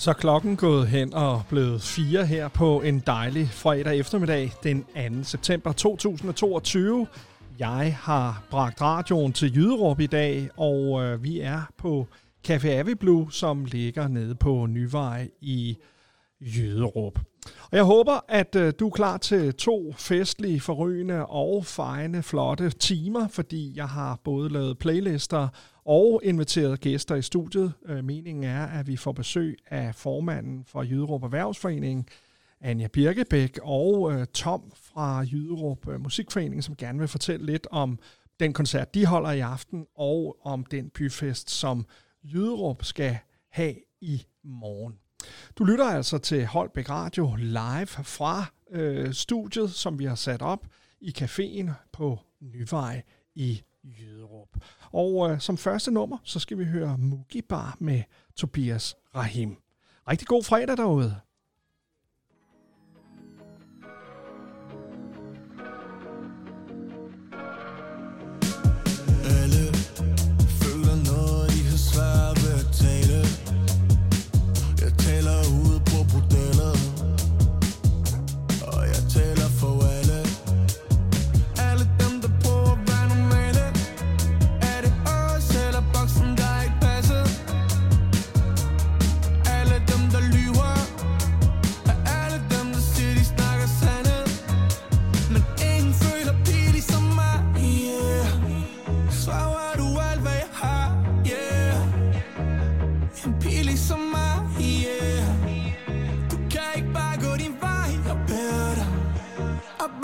Så klokken gået hen og blevet fire her på en dejlig fredag eftermiddag den 2. september 2022. Jeg har bragt radioen til Jyderup i dag, og øh, vi er på Café Aviblu, som ligger nede på Nyvej i Jyderup. Og jeg håber, at øh, du er klar til to festlige, forrygende og fejende, flotte timer, fordi jeg har både lavet playlister og inviteret gæster i studiet. Øh, meningen er, at vi får besøg af formanden for Jyderup Erhvervsforening, Anja Birkebæk, og øh, Tom fra Jyderup øh, Musikforening, som gerne vil fortælle lidt om den koncert, de holder i aften, og om den byfest, som Jyderup skal have i morgen. Du lytter altså til Holbæk Radio live fra øh, studiet, som vi har sat op i caféen på Nyvej i Jøderup. Og øh, som første nummer, så skal vi høre Mugibar med Tobias Rahim. Rigtig god fredag derude.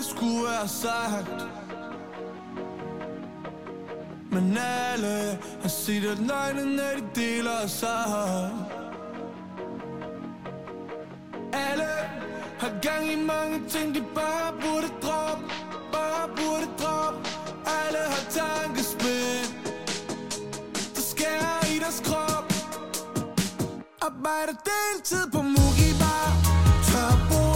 føler skulle være sagt men alle har set at løgnene de deler sig. Alle har gang i mange ting, de bare burde droppe Bare burde droppe. Alle har tankespind Der skærer i deres krop. Arbejder deltid på Mugi Bar Tør bordet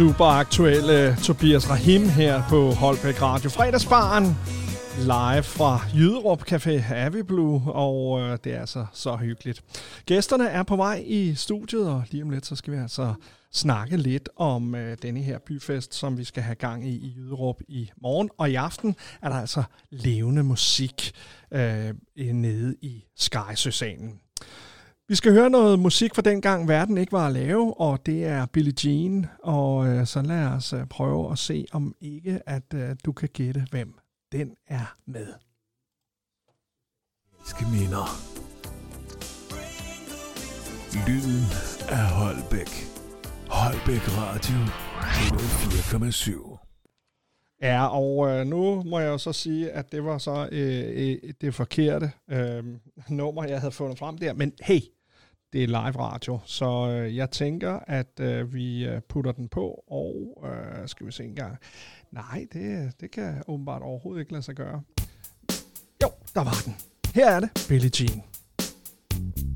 Super aktuelle Tobias Rahim her på Holbæk Radio. Fredagsbaren live fra Jyderup Café Aviblu, og øh, det er altså så hyggeligt. Gæsterne er på vej i studiet, og lige om lidt, så skal vi altså snakke lidt om øh, denne her byfest, som vi skal have gang i i Jyderup i morgen. Og i aften er der altså levende musik øh, nede i Skejsøsalen. Vi skal høre noget musik fra dengang verden ikke var at lave, og det er Billie Jean. Og øh, så lad os øh, prøve at se, om ikke at øh, du kan gætte, hvem den er med. Skal minder. Lyden af Holbæk. Holbæk Radio 4,7. Ja, og øh, nu må jeg jo så sige, at det var så øh, øh, det forkerte øh, nummer, jeg havde fundet frem der. Men hey, det er live radio, så øh, jeg tænker, at øh, vi øh, putter den på, og øh, skal vi se en gang. Nej, det, det kan åbenbart overhovedet ikke lade sig gøre. Jo, der var den. Her er det, Billie Jean. Et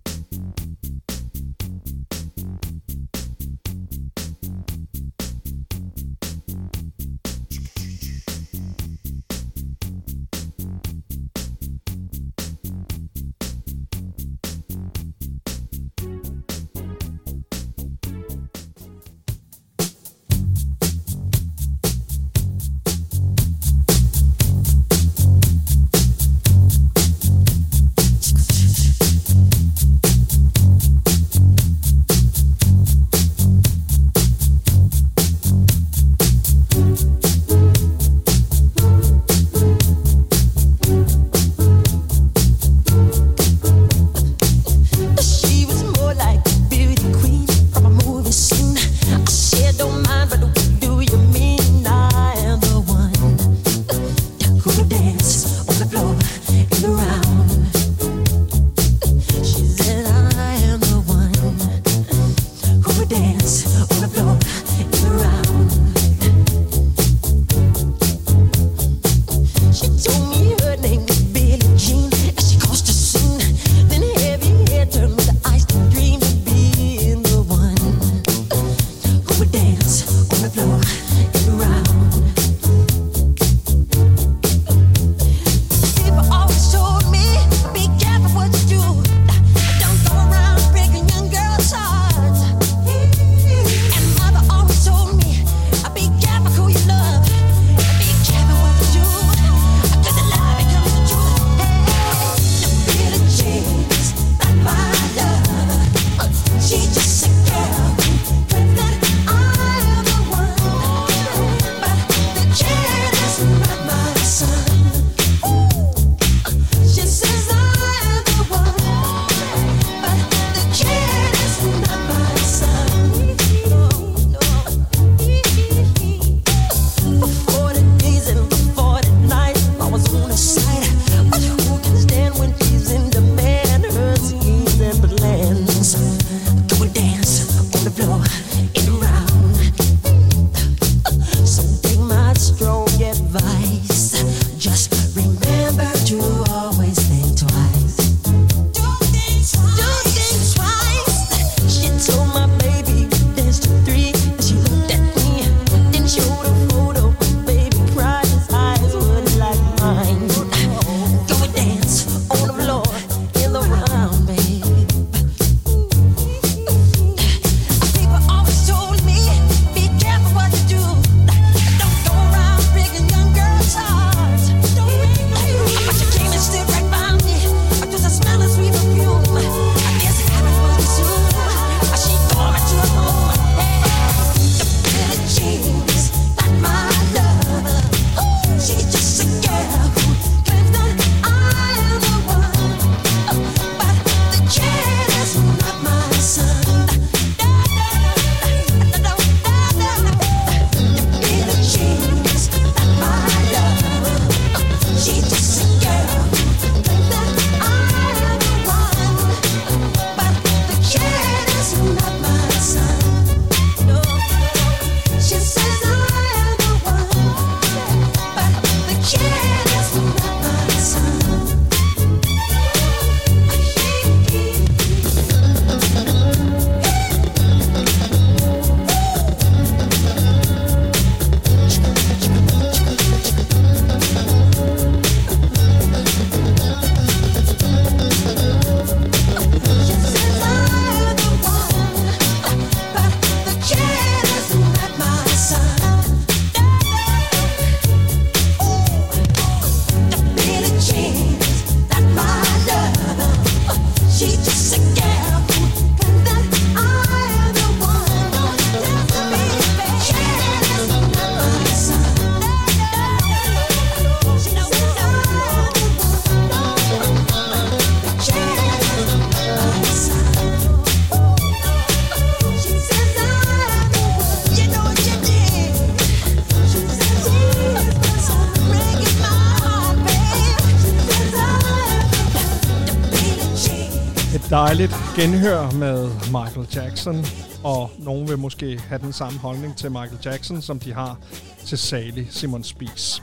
dejligt genhør med Michael Jackson, og nogen vil måske have den samme holdning til Michael Jackson, som de har til Sally Simon Spies.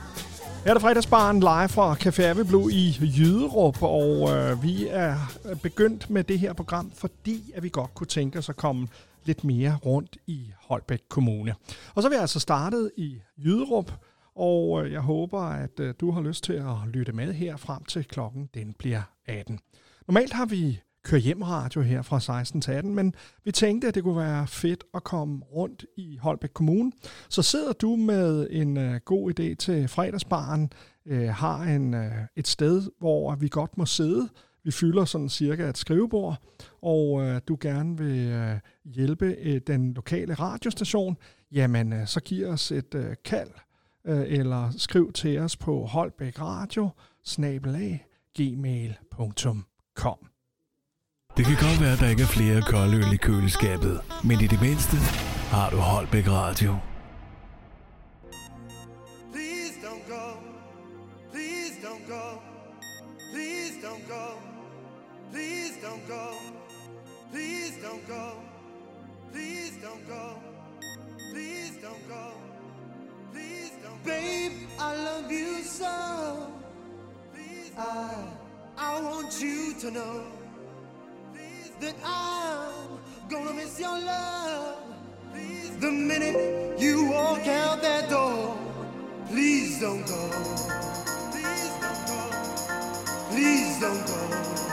Her er det fredagsbaren live fra Café Ave Blue i Jyderup, og øh, vi er begyndt med det her program, fordi at vi godt kunne tænke os at komme lidt mere rundt i Holbæk Kommune. Og så er vi altså startet i Jyderup, og øh, jeg håber, at øh, du har lyst til at lytte med her frem til klokken den bliver 18. Normalt har vi køre hjem radio her fra 16 til 18, men vi tænkte, at det kunne være fedt at komme rundt i Holbæk Kommune. Så sidder du med en øh, god idé til fredagsbaren, øh, har en, øh, et sted, hvor vi godt må sidde. Vi fylder sådan cirka et skrivebord, og øh, du gerne vil øh, hjælpe øh, den lokale radiostation, jamen øh, så giv os et øh, kald, øh, eller skriv til os på holbækradio snabelag, gmail.com. Det kan godt være, at der ikke er flere koldøl i køleskabet, men i det mindste har du Holbæk Radio. to know. That I'm gonna miss your love. The minute you walk out that door, please don't go. Please don't go. Please don't go.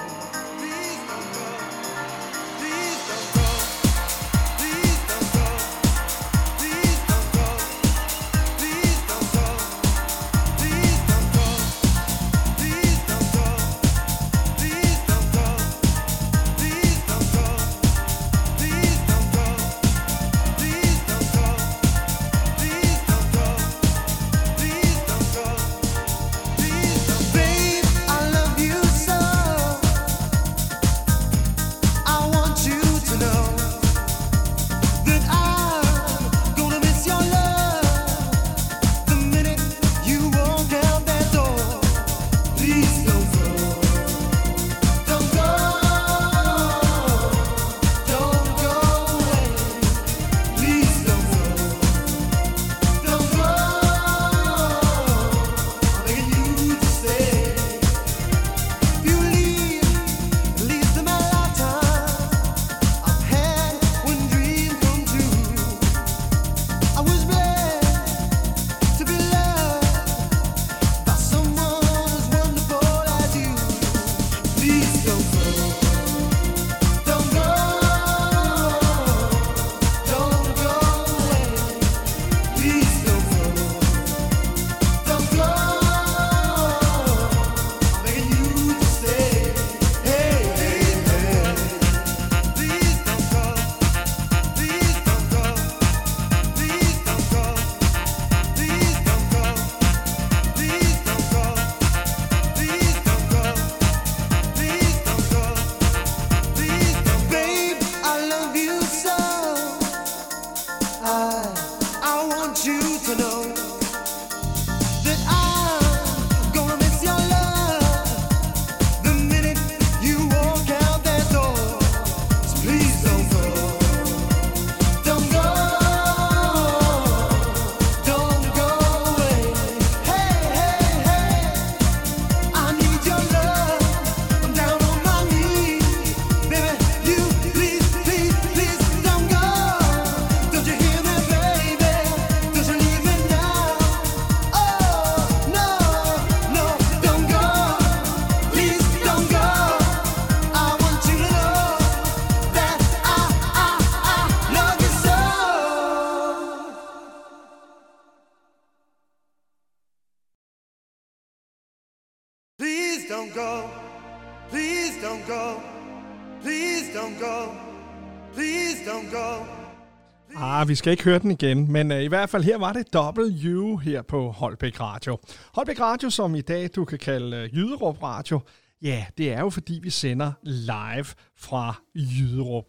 Vi skal ikke høre den igen, men uh, i hvert fald her var det W her på Holbæk Radio. Holbæk Radio, som i dag du kan kalde uh, Jyderup Radio, ja, det er jo fordi vi sender live fra Jyderup.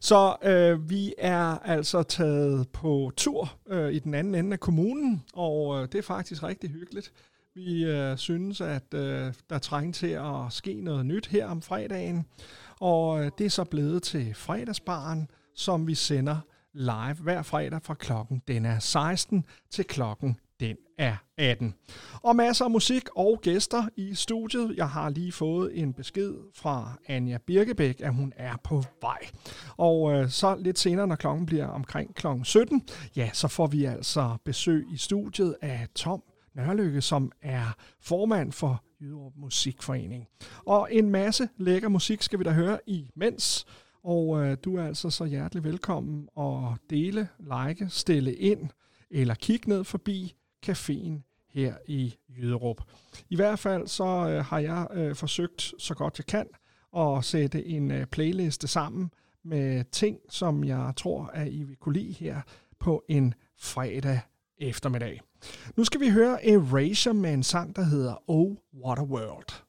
Så øh, vi er altså taget på tur øh, i den anden ende af kommunen, og øh, det er faktisk rigtig hyggeligt. Vi øh, synes, at øh, der trænger til at ske noget nyt her om fredagen, og øh, det er så blevet til fredagsbaren, som vi sender live hver fredag fra klokken den er 16 til klokken den er 18. Og masser af musik og gæster i studiet. Jeg har lige fået en besked fra Anja Birkebæk, at hun er på vej. Og øh, så lidt senere, når klokken bliver omkring klokken 17, ja, så får vi altså besøg i studiet af Tom Nørlykke, som er formand for Jyderup Musikforening. Og en masse lækker musik skal vi da høre imens. Og øh, du er altså så hjertelig velkommen at dele, like, stille ind eller kigge ned forbi caféen her i Jyderup. I hvert fald så øh, har jeg øh, forsøgt så godt jeg kan at sætte en øh, playliste sammen med ting, som jeg tror, at I vil kunne lide her på en fredag eftermiddag. Nu skal vi høre Erasure med en sang, der hedder Oh What a World.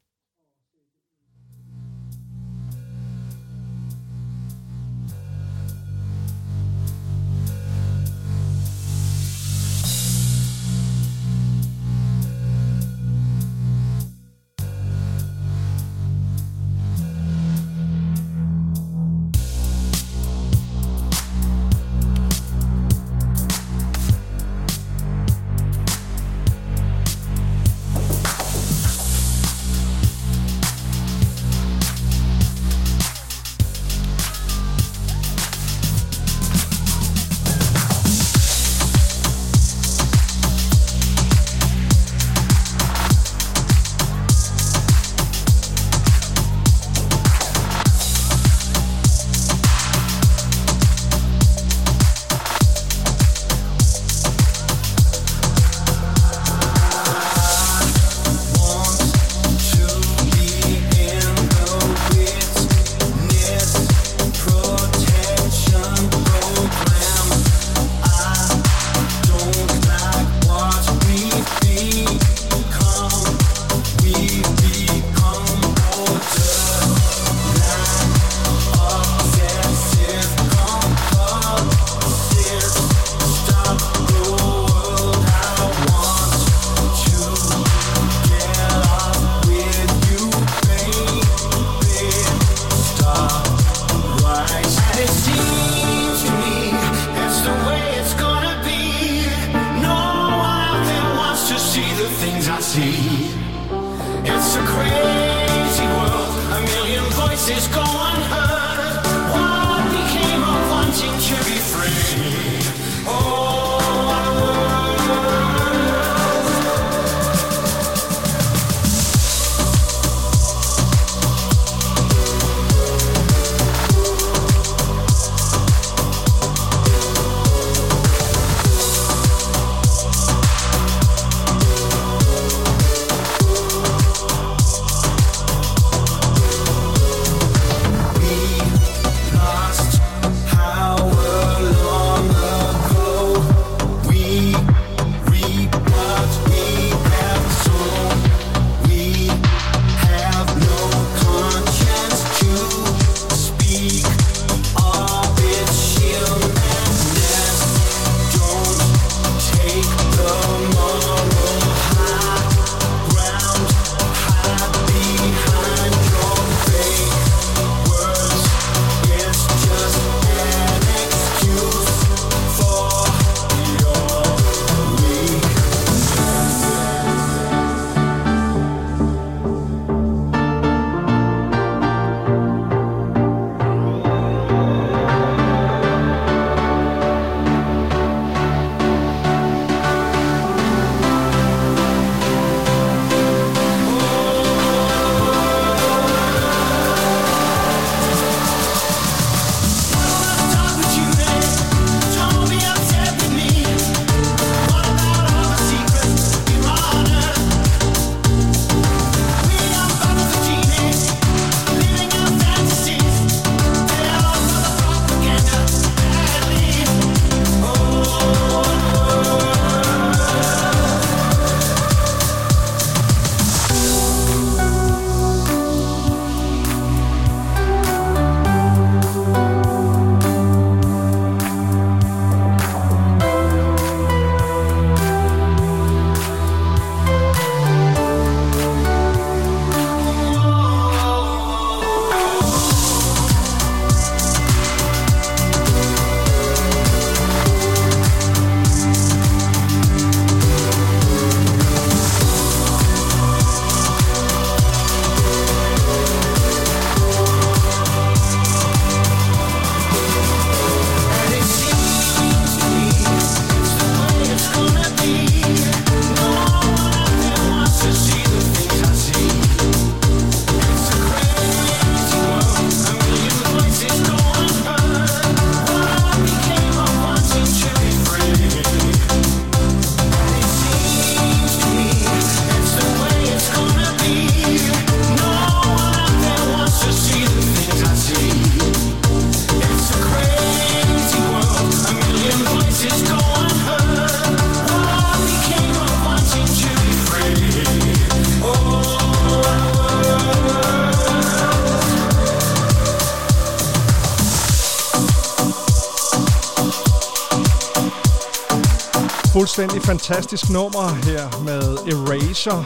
Fuldstændig fantastisk nummer her med Erasure.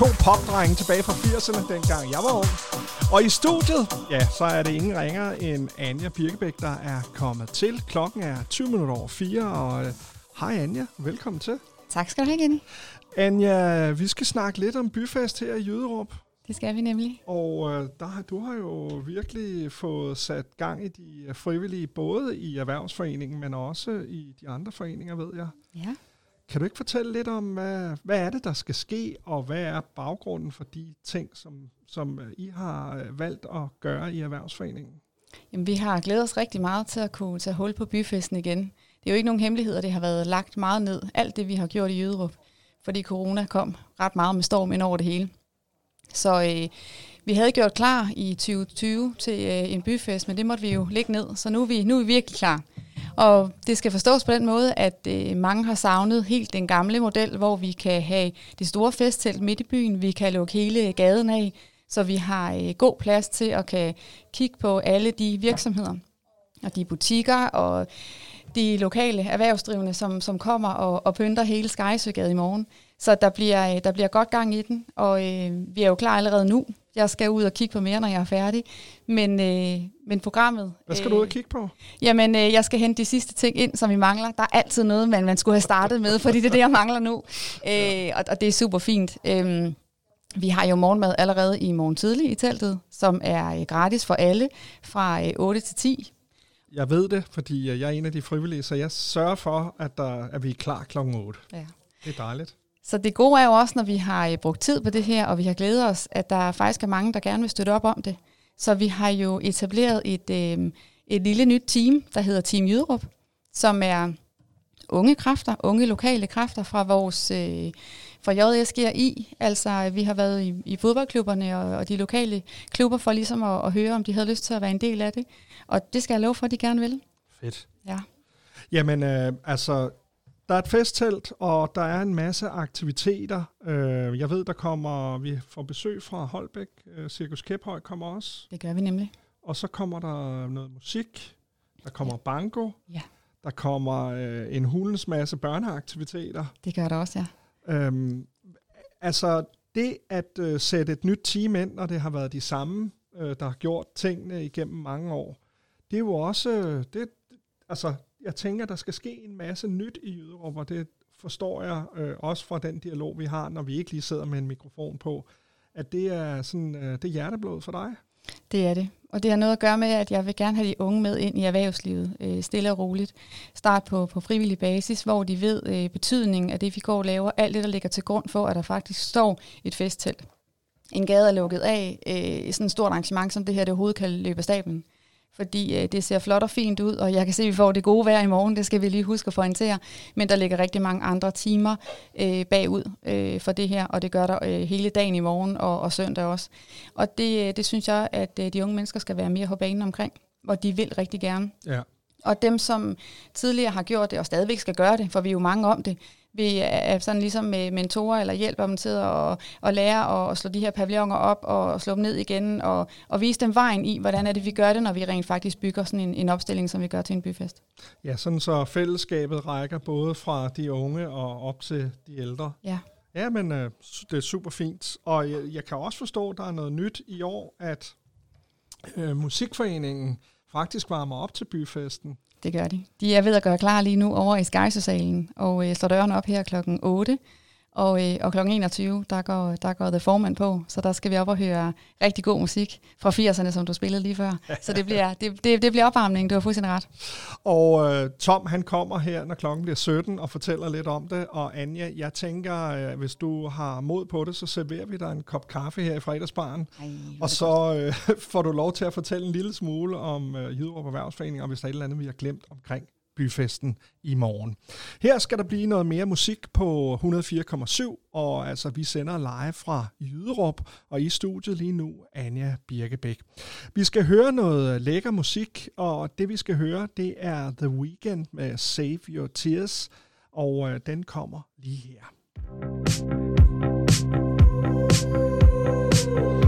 To popdrenge tilbage fra 80'erne, dengang jeg var ung. Og i studiet, ja, så er det ingen ringer end Anja Birkebæk, der er kommet til. Klokken er 20 minutter over 4, og øh, hej Anja, velkommen til. Tak skal du have, Jenny. Anja, vi skal snakke lidt om byfest her i Jyderup. Det skal vi nemlig. Og øh, der, har- du har jo virkelig fået sat gang i de øh, frivillige, både i Erhvervsforeningen, men også i de andre foreninger, ved jeg. Ja. Kan du ikke fortælle lidt om, hvad, hvad er det, der skal ske, og hvad er baggrunden for de ting, som, som øh, I har øh, valgt at gøre i Erhvervsforeningen? Jamen, vi har glædet os rigtig meget til at kunne tage hul på byfesten igen. Det er jo ikke nogen hemmelighed, at det har været lagt meget ned, alt det vi har gjort i Jyderup, fordi corona kom ret meget med storm ind over det hele. Så øh, vi havde gjort klar i 2020 til øh, en byfest, men det måtte vi jo lægge ned, så nu er vi, nu er vi virkelig klar. Og det skal forstås på den måde, at øh, mange har savnet helt den gamle model, hvor vi kan have det store festtelt midt i byen, vi kan lukke hele gaden af, så vi har øh, god plads til at kan kigge på alle de virksomheder og de butikker og de lokale erhvervsdrivende, som, som kommer og, og pynter hele Skejsøgade i morgen. Så der bliver, øh, der bliver godt gang i den, og øh, vi er jo klar allerede nu. Jeg skal ud og kigge på mere, når jeg er færdig. Men, øh, men programmet... Hvad skal du ud og kigge på? Jamen, øh, jeg skal hente de sidste ting ind, som vi mangler. Der er altid noget, man, man skulle have startet med, fordi det er det, jeg mangler nu. Øh, og, og det er super fint. Øhm, vi har jo morgenmad allerede i morgen tidlig i teltet, som er øh, gratis for alle fra øh, 8 til 10. Jeg ved det, fordi øh, jeg er en af de frivillige, så jeg sørger for, at, der, at vi er klar klokken 8. Ja. Det er dejligt. Så det gode er jo også, når vi har øh, brugt tid på det her, og vi har glædet os, at der faktisk er mange, der gerne vil støtte op om det. Så vi har jo etableret et, øh, et lille nyt team, der hedder Team Jyderup, som er unge kræfter, unge lokale kræfter fra vores øh, fra JSGI. Altså vi har været i, i fodboldklubberne og, og de lokale klubber for ligesom at, at høre, om de havde lyst til at være en del af det. Og det skal jeg love for, at de gerne vil. Fedt. Ja. Jamen, øh, altså, der er et festtelt, og der er en masse aktiviteter. Øh, jeg ved, der kommer, vi får besøg fra Holbæk. Øh, Cirkus Kæphøj kommer også. Det gør vi nemlig. Og så kommer der noget musik. Der kommer banko. Ja. Der kommer øh, en hulens masse børneaktiviteter. Det gør der også, ja. Øhm, altså, det at øh, sætte et nyt team ind, når det har været de samme, øh, der har gjort tingene igennem mange år, det er jo også, øh, det, altså, jeg tænker, der skal ske en masse nyt i Jyderup, og det forstår jeg øh, også fra den dialog, vi har, når vi ikke lige sidder med en mikrofon på, at det er sådan, øh, det er hjerteblod for dig. Det er det. Og det har noget at gøre med, at jeg vil gerne have de unge med ind i erhvervslivet, øh, stille og roligt. Start på, på frivillig basis, hvor de ved øh, betydningen af det, vi går og laver. Alt det, der ligger til grund for, at der faktisk står et festtelt. En gade er lukket af. Øh, sådan et stort arrangement som det her, det overhovedet kan løbe af stablen. Fordi øh, det ser flot og fint ud, og jeg kan se, at vi får det gode vejr i morgen. Det skal vi lige huske at pointere. Men der ligger rigtig mange andre timer øh, bagud øh, for det her, og det gør der øh, hele dagen i morgen og, og søndag også. Og det, øh, det synes jeg, at øh, de unge mennesker skal være mere på banen omkring, og de vil rigtig gerne. Ja. Og dem, som tidligere har gjort det, og stadigvæk skal gøre det, for vi er jo mange om det, vi er sådan ligesom med mentorer eller hjælper dem til at, at lære at slå de her pavilloner op og slå dem ned igen, og, og vise dem vejen i, hvordan er det, vi gør det, når vi rent faktisk bygger sådan en, en opstilling, som vi gør til en byfest. Ja, sådan så fællesskabet rækker både fra de unge og op til de ældre. Ja. Ja, men øh, det er super fint. Og jeg, jeg kan også forstå, at der er noget nyt i år, at øh, Musikforeningen faktisk varmer op til byfesten. Det gør de. De er ved at gøre klar lige nu over i Skejsesalen, og øh, slår døren op her klokken 8. Og, øh, og klokken 21, der går, der går The Foreman på, så der skal vi op og høre rigtig god musik fra 80'erne, som du spillede lige før. Så det bliver, det, det, det bliver opvarmning, du har fuldstændig ret. Og øh, Tom, han kommer her, når klokken bliver 17, og fortæller lidt om det. Og Anja, jeg tænker, øh, hvis du har mod på det, så serverer vi dig en kop kaffe her i fredagsbaren. Ej, Og så øh, får du lov til at fortælle en lille smule om øh, Jyderup Erhvervsforening, og hvis der er et eller andet, vi har glemt omkring byfesten i morgen. Her skal der blive noget mere musik på 104,7, og altså vi sender live fra Jyderup, og i studiet lige nu Anja Birkebæk. Vi skal høre noget lækker musik, og det vi skal høre, det er The Weeknd med Save Your Tears, og øh, den kommer lige her. Thank you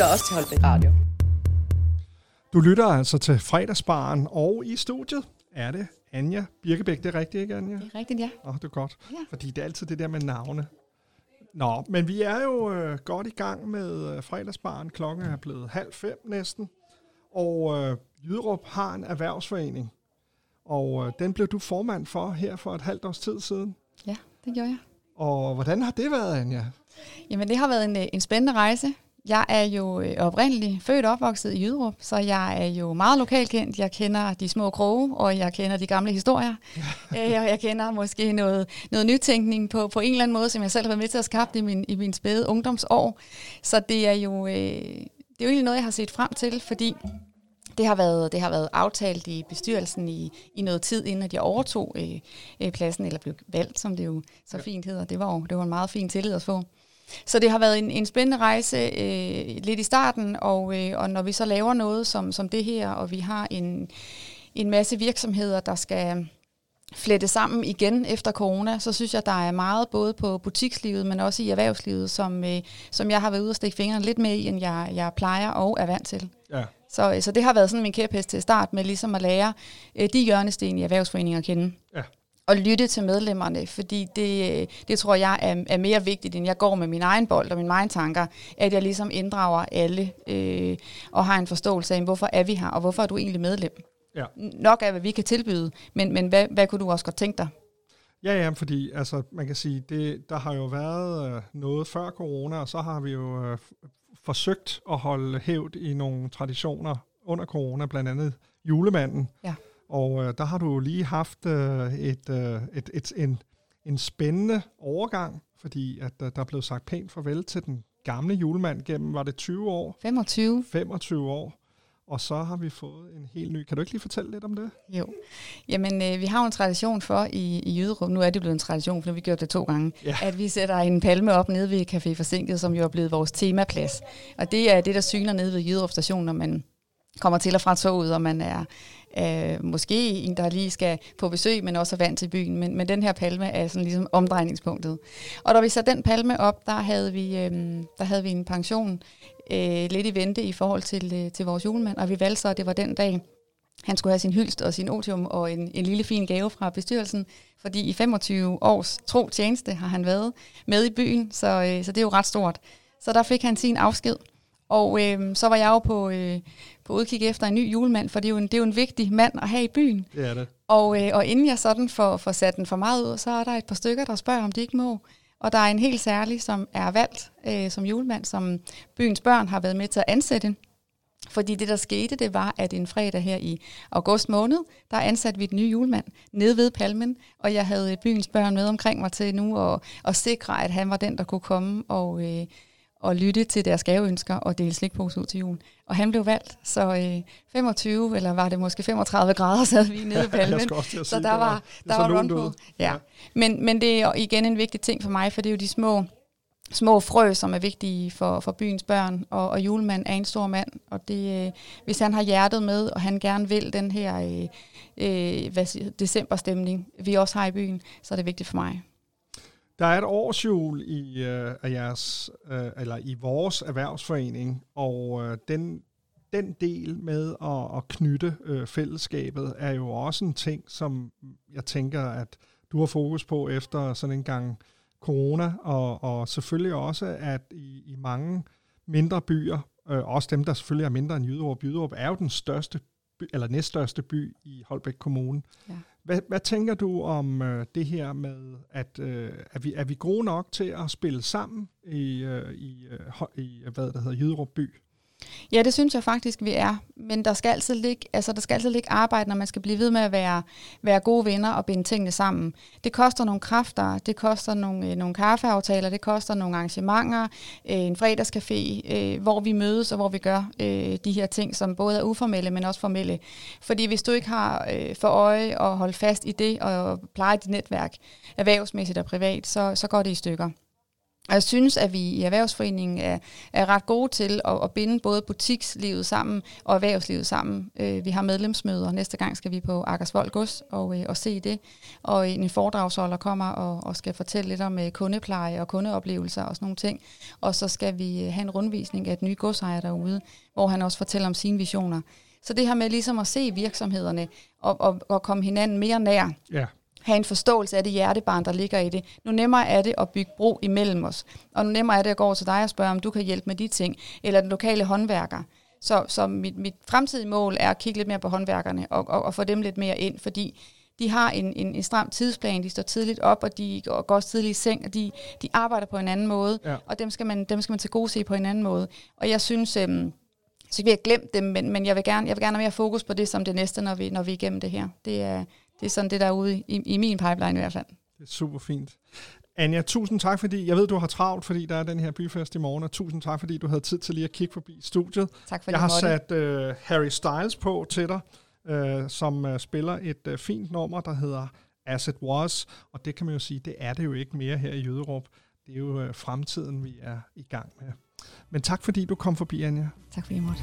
lytter også til Holbæk Radio. Du lytter altså til fredagsbaren, og i studiet er det Anja Birkebæk. Det er rigtigt, ikke Anja? Det er rigtigt, ja. Åh, det er godt. Ja. Fordi det er altid det der med navne. Nå, men vi er jo øh, godt i gang med øh, fredagsbaren. Klokken er blevet halv fem næsten. Og øh, Jyderup har en erhvervsforening. Og øh, den blev du formand for her for et halvt års tid siden. Ja, det gjorde jeg. Og hvordan har det været, Anja? Jamen, det har været en, øh, en spændende rejse. Jeg er jo øh, oprindeligt født og opvokset i Jyderup, så jeg er jo meget lokalkendt. Jeg kender de små kroge, og jeg kender de gamle historier. øh, og jeg kender måske noget, noget nytænkning på, på en eller anden måde, som jeg selv har været med til at skabe i min, i min spæde ungdomsår. Så det er jo, øh, det er jo egentlig noget, jeg har set frem til, fordi det har været, det har været aftalt i bestyrelsen i, i noget tid, inden at jeg overtog øh, øh, pladsen, eller blev valgt, som det jo så fint hedder. Det var jo det var en meget fin tillid at få. Så det har været en, en spændende rejse øh, lidt i starten, og, øh, og når vi så laver noget som, som det her, og vi har en, en masse virksomheder, der skal flette sammen igen efter corona, så synes jeg, der er meget både på butikslivet, men også i erhvervslivet, som, øh, som jeg har været ude og stikke fingrene lidt med i, end jeg, jeg plejer og er vant til. Ja. Så, øh, så det har været sådan min kæphest til start med ligesom at lære øh, de hjørnesten i erhvervsforeninger at kende. Ja. Og lytte til medlemmerne, fordi det, øh, det tror jeg er, er mere vigtigt, end jeg går med min egen bold og mine egne tanker, at jeg ligesom inddrager alle øh, og har en forståelse af, hvorfor er vi her, og hvorfor er du egentlig medlem. Ja. Nok af, hvad vi kan tilbyde, men, men hvad, hvad kunne du også godt tænke dig? Ja, ja, fordi altså, man kan sige, det, der har jo været øh, noget før corona, og så har vi jo øh, forsøgt at holde hævd i nogle traditioner under corona, blandt andet julemanden. Ja. Og øh, der har du lige haft øh, et, øh, et, et, en, en spændende overgang, fordi at øh, der er blevet sagt pænt farvel til den gamle julemand gennem, var det 20 år, 25? 25 år, og så har vi fået en helt ny. Kan du ikke lige fortælle lidt om det? Jo. Jamen, øh, vi har jo en tradition for i, i Jyderup, nu er det blevet en tradition, for nu vi gjort det to gange, Ja. at vi sætter en palme op nede ved Café Forsinket, som jo er blevet vores temaplads. Og det er det, der syner nede ved Jyderup station, når man kommer til og fra toget, og man er øh, måske en, der lige skal på besøg, men også er vant til byen. Men, men den her palme er sådan ligesom omdrejningspunktet. Og da vi satte den palme op, der havde vi, øh, der havde vi en pension øh, lidt i vente i forhold til, øh, til vores julemand, og vi valgte så, at det var den dag, han skulle have sin hylst og sin otium og en, en lille fin gave fra bestyrelsen, fordi i 25 års tro tjeneste har han været med i byen, så, øh, så det er jo ret stort. Så der fik han sin afsked. Og øh, så var jeg jo på, øh, på udkig efter en ny julemand, for det er, jo en, det er jo en vigtig mand at have i byen. Det er det. Og, øh, og inden jeg sådan får, får sat den for meget ud, så er der et par stykker, der spørger, om de ikke må. Og der er en helt særlig, som er valgt øh, som julemand, som byens børn har været med til at ansætte. Fordi det, der skete, det var, at en fredag her i august måned, der ansatte vi et nye julemand nede ved Palmen, og jeg havde byens børn med omkring mig til nu at, at sikre, at han var den, der kunne komme og, øh, og lytte til deres gaveønsker og dele slikpose ud til jul. Og han blev valgt, så øh, 25, eller var det måske 35 grader, sad vi nede ved Palmen. så der var- der var run på. Ja. Ja. Men, men det er igen en vigtig ting for mig, for det er jo de små små frø, som er vigtige for, for byens børn, og, og julemanden er en stor mand, og det, øh, hvis han har hjertet med, og han gerne vil den her øh, øh, hvad decemberstemning, vi også har i byen, så er det vigtigt for mig. Der er et årsjul i, øh, af jeres, øh, eller i vores erhvervsforening, og øh, den, den del med at, at knytte øh, fællesskabet er jo også en ting, som jeg tænker, at du har fokus på efter sådan en gang corona, og, og selvfølgelig også, at i, i mange mindre byer, øh, også dem, der selvfølgelig er mindre end Jyderup, Jyderup er jo den største by, eller næststørste by i Holbæk Kommune. Ja. Hvad, hvad tænker du om øh, det her med, at øh, er, vi, er vi gode nok til at spille sammen i, øh, i, øh, i øh, hvad det hedder, Jyderup by? Ja, det synes jeg faktisk, vi er. Men der skal altid ligge, altså, der skal altid ligge arbejde, når man skal blive ved med at være, være gode venner og binde tingene sammen. Det koster nogle kræfter, det koster nogle, øh, nogle kaffeaftaler, det koster nogle arrangementer, øh, en fredagscafé, øh, hvor vi mødes og hvor vi gør øh, de her ting, som både er uformelle, men også formelle. Fordi hvis du ikke har øh, for øje at holde fast i det og pleje dit netværk, erhvervsmæssigt og privat, så, så går det i stykker. Og jeg synes, at vi i Erhvervsforeningen er, er ret gode til at, at binde både butikslivet sammen og erhvervslivet sammen. Øh, vi har medlemsmøder. Næste gang skal vi på Akersvold Gods og, øh, og se det. Og en foredragsholder kommer og, og skal fortælle lidt om øh, kundepleje og kundeoplevelser og sådan nogle ting. Og så skal vi øh, have en rundvisning af et nye godsejer derude, hvor han også fortæller om sine visioner. Så det her med ligesom at se virksomhederne og, og, og komme hinanden mere nær, Ja, have en forståelse af det hjertebarn, der ligger i det. Nu nemmere er det at bygge bro imellem os. Og nu nemmere er det at gå over til dig og spørge, om du kan hjælpe med de ting. Eller den lokale håndværker. Så, så mit, mit fremtidige mål er at kigge lidt mere på håndværkerne og, og, og få dem lidt mere ind, fordi de har en, en, en stram tidsplan, de står tidligt op, og de går, går også tidligt i seng, og de, de arbejder på en anden måde, Ja. og dem skal, man, dem skal man til gode se på en anden måde. Og jeg synes, øhm, så vi har glemt dem, men, men jeg, vil gerne, jeg vil gerne have mere fokus på det som det næste, når vi, når vi er igennem det her. Det er, det er sådan det, der er ude i, i min pipeline i hvert fald. det er super fint. Anja, tusind tak, fordi jeg ved, du har travlt, fordi der er den her byfest i morgen, og tusind tak, fordi du havde tid til lige at kigge forbi studiet. Tak for jeg har måtte. sat øh, Harry Styles på til dig, øh, som øh, spiller et øh, fint nummer, der hedder As It Was, og det kan man jo sige, det er det jo ikke mere her i Jøderup. Det er jo øh, fremtiden, vi er i gang med. Men tak, fordi du kom forbi, Anja. Tak fordi jeg måtte.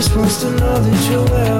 just wants to know that you're well.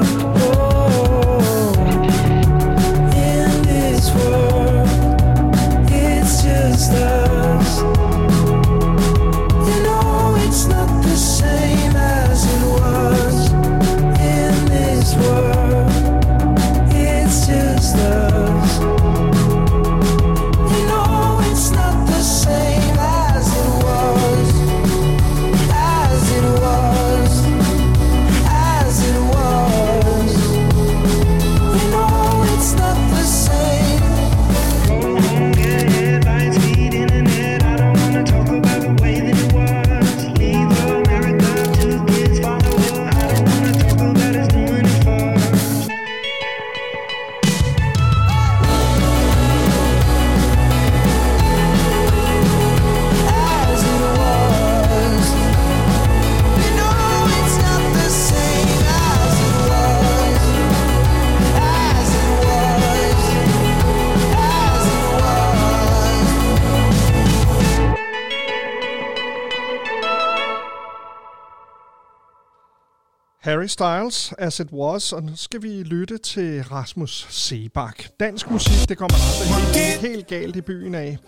Harry Styles, As It Was, og nu skal vi lytte til Rasmus Sebak. Dansk musik, det kommer aldrig helt, helt galt i byen af.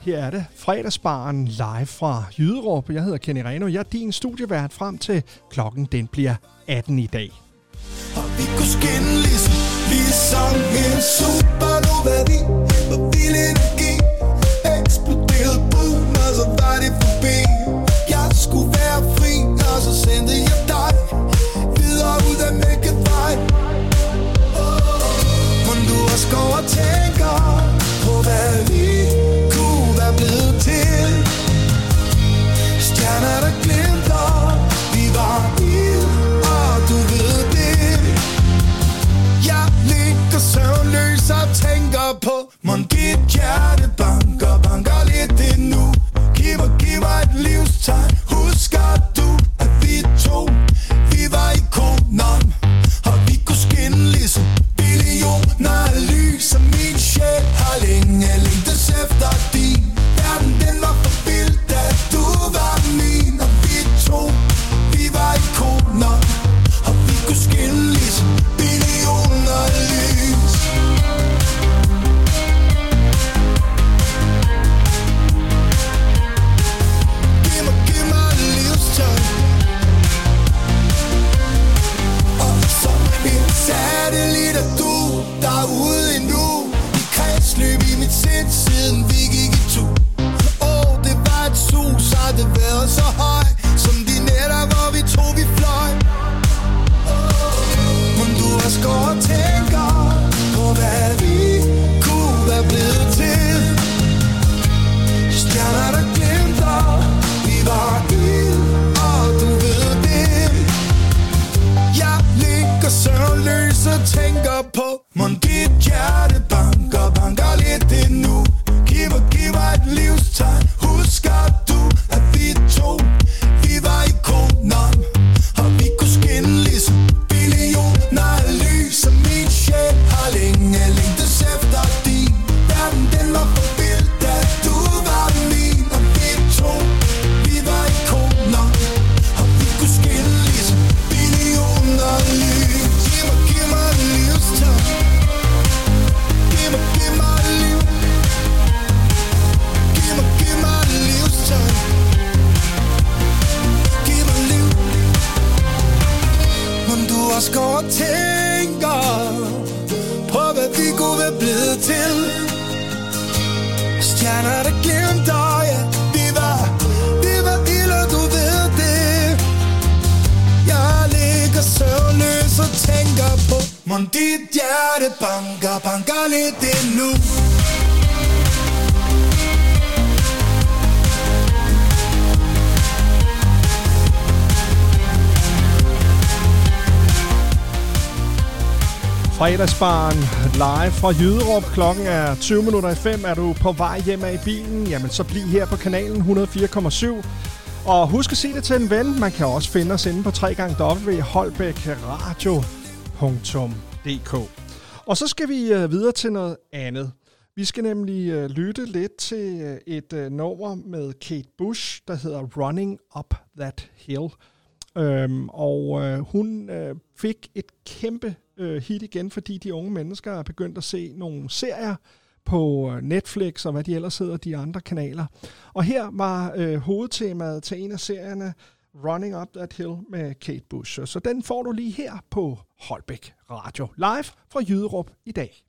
Her er det fredagsbaren live fra Jyderup. Jeg hedder Kenny Reno. Jeg er din studievært frem til klokken den bliver 18 i dag. Og Vi kunne skinne ligesom, ligesom en supernova Vi var vild energi Eksploderede buen, og så var det forbi Jeg skulle være fri, og så sendte på. Mon dit hjerte banker, banker Fredagsbaren live fra Jyderup. Klokken er 20 minutter i 5. Er du på vej hjem af i bilen? Jamen så bliv her på kanalen 104,7. Og husk at sige det til en ven. Man kan også finde os inde på www.holbækradio.dk Og så skal vi øh, videre til noget andet. Vi skal nemlig øh, lytte lidt til øh, et nummer med Kate Bush, der hedder Running Up That Hill. Øhm, og øh, hun øh, fik et kæmpe øh, hit igen, fordi de unge mennesker er begyndt at se nogle serier på øh, Netflix og hvad de ellers hedder, de andre kanaler. Og her var øh, hovedtemaet til en af serierne Running Up That Hill med Kate Bush. Så den får du lige her på Holbæk Radio. Live fra Jyderup i dag.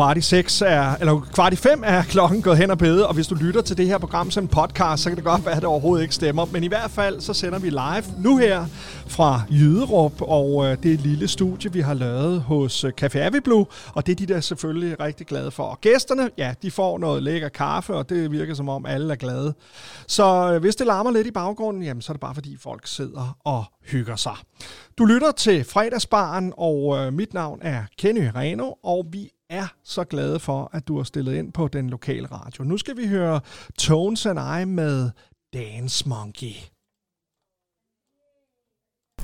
kvart i seks er, eller kvart i fem er klokken gået hen og bede, og hvis du lytter til det her program som en podcast, så kan det godt være, at det overhovedet ikke stemmer. Men i hvert fald, så sender vi live nu her fra Jyderup, og øh, det lille studie, vi har lavet hos øh, Café Aviblu, og det er de der selvfølgelig rigtig glade for. Og gæsterne, ja, de får noget lækker kaffe, og det virker som om alle er glade. Så øh, hvis det larmer lidt i baggrunden, jamen, så er det bare fordi folk sidder og hygger sig. Du lytter til fredagsbaren, og øh, mit navn er Kenny Reno, og vi er så glade for, at du har stillet ind på den lokale radio. Nu skal vi høre Tones and I med Dance Monkey.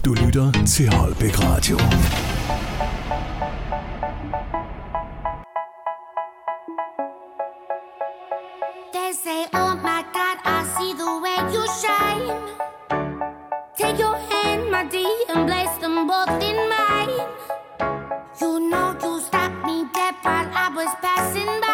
Du lytter til Holbæk Radio. They say, oh my God, I see the way you shine. Take your melody and place them both in mine. You know you stopped me dead while I was passing by.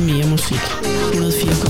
minha música.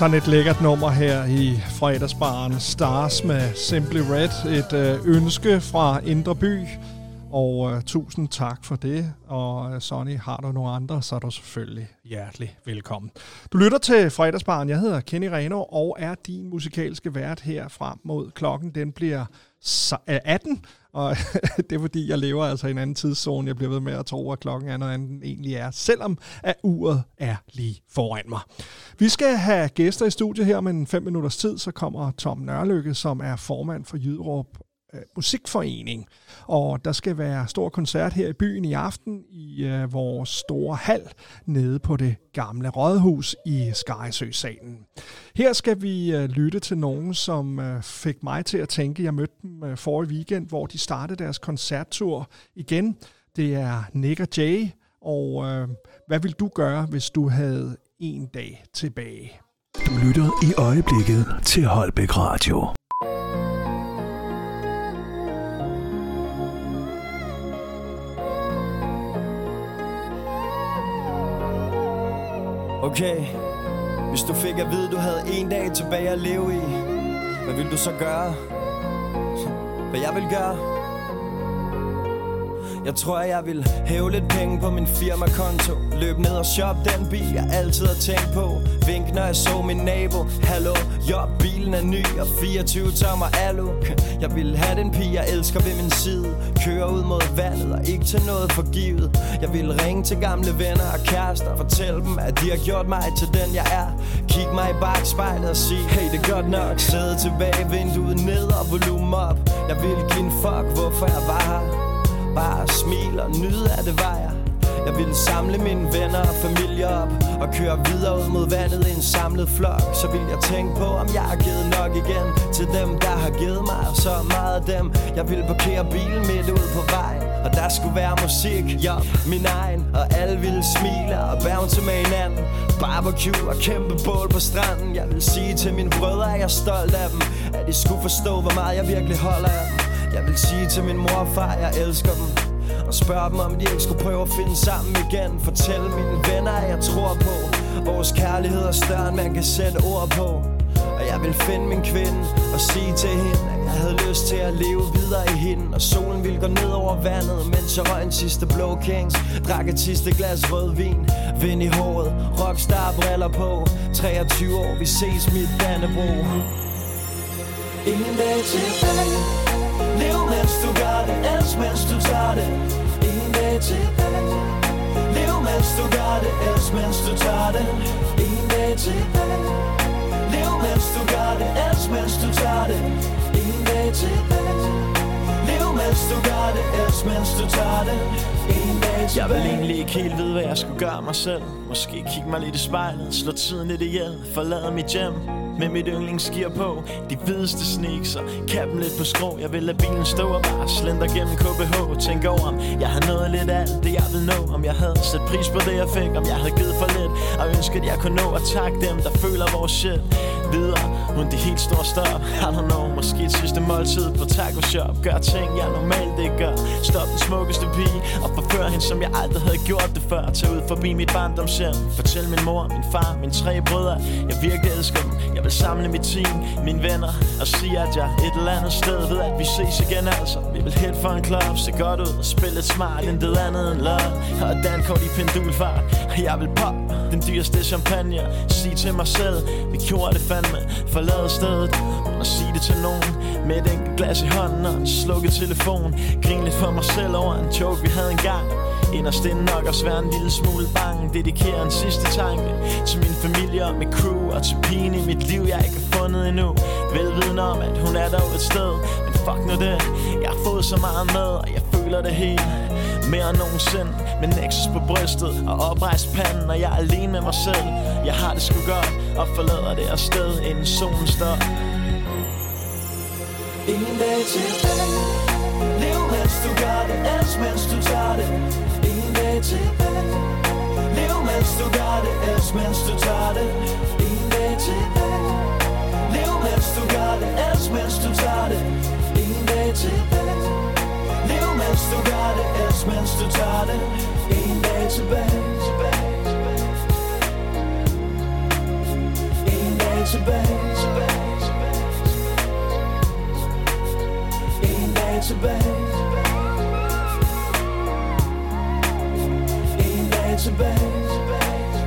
Sådan et lækkert nummer her i fredagsbaren Stars med Simply Red. Et øh, ønske fra Indre By. Og øh, tusind tak for det. Og øh, Sonny, har du nogle andre, så er du selvfølgelig hjertelig velkommen. Du lytter til fredagsbaren. Jeg hedder Kenny Reno og er din musikalske vært her frem mod klokken. Den bliver 18, øh, og det er fordi, jeg lever altså i en anden tidszone. Jeg bliver ved med at tro, at klokken er noget andet, end den egentlig er, selvom at uret er lige foran mig. Vi skal have gæster i studiet her om en fem minutters tid, så kommer Tom Nørlykke, som er formand for Jyderup øh, Musikforening. Og der skal være stor koncert her i byen i aften i øh, vores store hal nede på det gamle rådhus i Skarysø-salen. Her skal vi øh, lytte til nogen, som øh, fik mig til at tænke. Jeg mødte dem øh, forrige weekend, hvor de startede deres koncerttur igen. Det er Nick og Jay, og øh, hvad vil du gøre, hvis du havde en dag tilbage? Du lytter i øjeblikket til Holbæk Radio. Okay, hvis du fik at vide, du havde en dag tilbage at leve i, hvad vil du så gøre? Hvad jeg vil gøre? Jeg tror, jeg vil hæve lidt penge på min firmakonto. Løb ned og shop den bil, jeg altid har tænkt på. Vink, når jeg så min nabo. Hallo, jo, bilen er ny og 24 tommer alu. Jeg vil have den pige, jeg elsker ved min side. Køre ud mod vandet og ikke til noget forgivet. Jeg vil ringe til gamle venner og kærester. Fortælle dem, at de har gjort mig til den, jeg er. Kig mig i bagspejlet og sige, hey, det er godt nok. Sæde tilbage, vinduet ned og volumen op. Jeg vil give en fuck, hvorfor jeg var her. Bare smil og nyde af det var jeg Jeg ville samle mine venner og familie op Og køre videre ud mod vandet i en samlet flok. Så vil jeg tænke på om jeg har givet nok igen Til dem der har givet mig og så meget af dem. Jeg vil parkere bilen midt ud på vejen Og der skulle være musik, ja, min egen. Og alle ville smile og bounce med hinanden. Barbecue og kæmpe bål på stranden. Jeg vil sige til mine brødre at jeg er stolt af dem. At de skulle forstå hvor meget jeg virkelig holder af dem jeg vil sige til min mor og far, jeg elsker dem. Og spørge dem, om de ikke skulle prøve at finde sammen igen. Fortæl mine venner, at jeg tror på. Vores kærlighed er større, end man kan sætte ord på. Og jeg vil finde min kvinde og sige til hende At jeg havde lyst til at leve videre i hende. Og solen ville gå ned over vandet Mens jeg røg en sidste blå kings. Drak et sidste glas rødvin Vind i håret, rockstar briller på. 23 år, vi ses mit Dannebro. Ingen dag tilbage Lev mens du gør det, elsk mens du tager det. En dag tilbage Lev mens du gør det, elsk mens du tager det. En dag tilbage Lev mens du gør det, elsk mens du tager det. En dag tilbage Lev mens du gør det, elsk mens du tager det. En dag tilbage Jeg vil egentlig ikke helt vide, hvad jeg skulle gøre mig selv. Måske kigge mig lidt i spejlet, slå tiden lidt ihjel Forlade mit hjem med mit yndlingsgear på De hvideste sneaks og kappen lidt på skrå Jeg vil lade bilen stå og bare slender gennem KBH Tænk over om jeg har nået lidt af alt det jeg vil nå. Om jeg havde sat pris på det jeg fik. Om jeg havde givet for lidt Og ønsket jeg kunne nå at takke dem der føler vores shit. Videre uden de helt store stop. I don't know, måske et sidste måltid på taco shop. Gør ting jeg normalt ikke gør. Stop den smukkeste pige Og forfør hende som jeg aldrig havde gjort det før. Tag ud forbi mit barndomshjem. Fortæl min mor, min far, mine tre brødre. Jeg virkelig elsker dem. Jeg vil samle mit team, mine venner Og sige at jeg et eller andet sted ved at vi ses igen altså. Vi vil hit for en club, se godt ud Og spille lidt smart, intet andet end love Og dankort i pendulfart. Og jeg vil pop den dyreste champagne. Sige til mig selv, vi gjorde det fandme Forlade stedet, og sige det til nogen Med et enkelt glas i hånden og en slukket telefon. Grin lidt for mig selv over en joke vi havde engang. Inderst inde nok også være en lille smule bange. Dedikerer en sidste tanke Til min familie og mit crew. Og til pigen i mit liv jeg ikke har fundet endnu. Velviden om at hun er der et sted. Men fuck nu det Jeg har fået så meget med og jeg føler det helt mere end nogensinde. Med Nexus på brystet og oprejst panden Og jeg er alene med mig selv. Jeg har det sgu godt Og forlader det afsted inden solen står. En dag til dag Lev mens du gør det, elsk mens du tager det. En dag til dag Lev mens du gør det, elsk mens du tager det. En dag til dag Lev mens du gør det, elsk mens du tager det. En dag til dag Lev mens du gør det, elsk mens du tager det. En dag tilbage. En dag tilbage. En dag tilbage En dag tilbage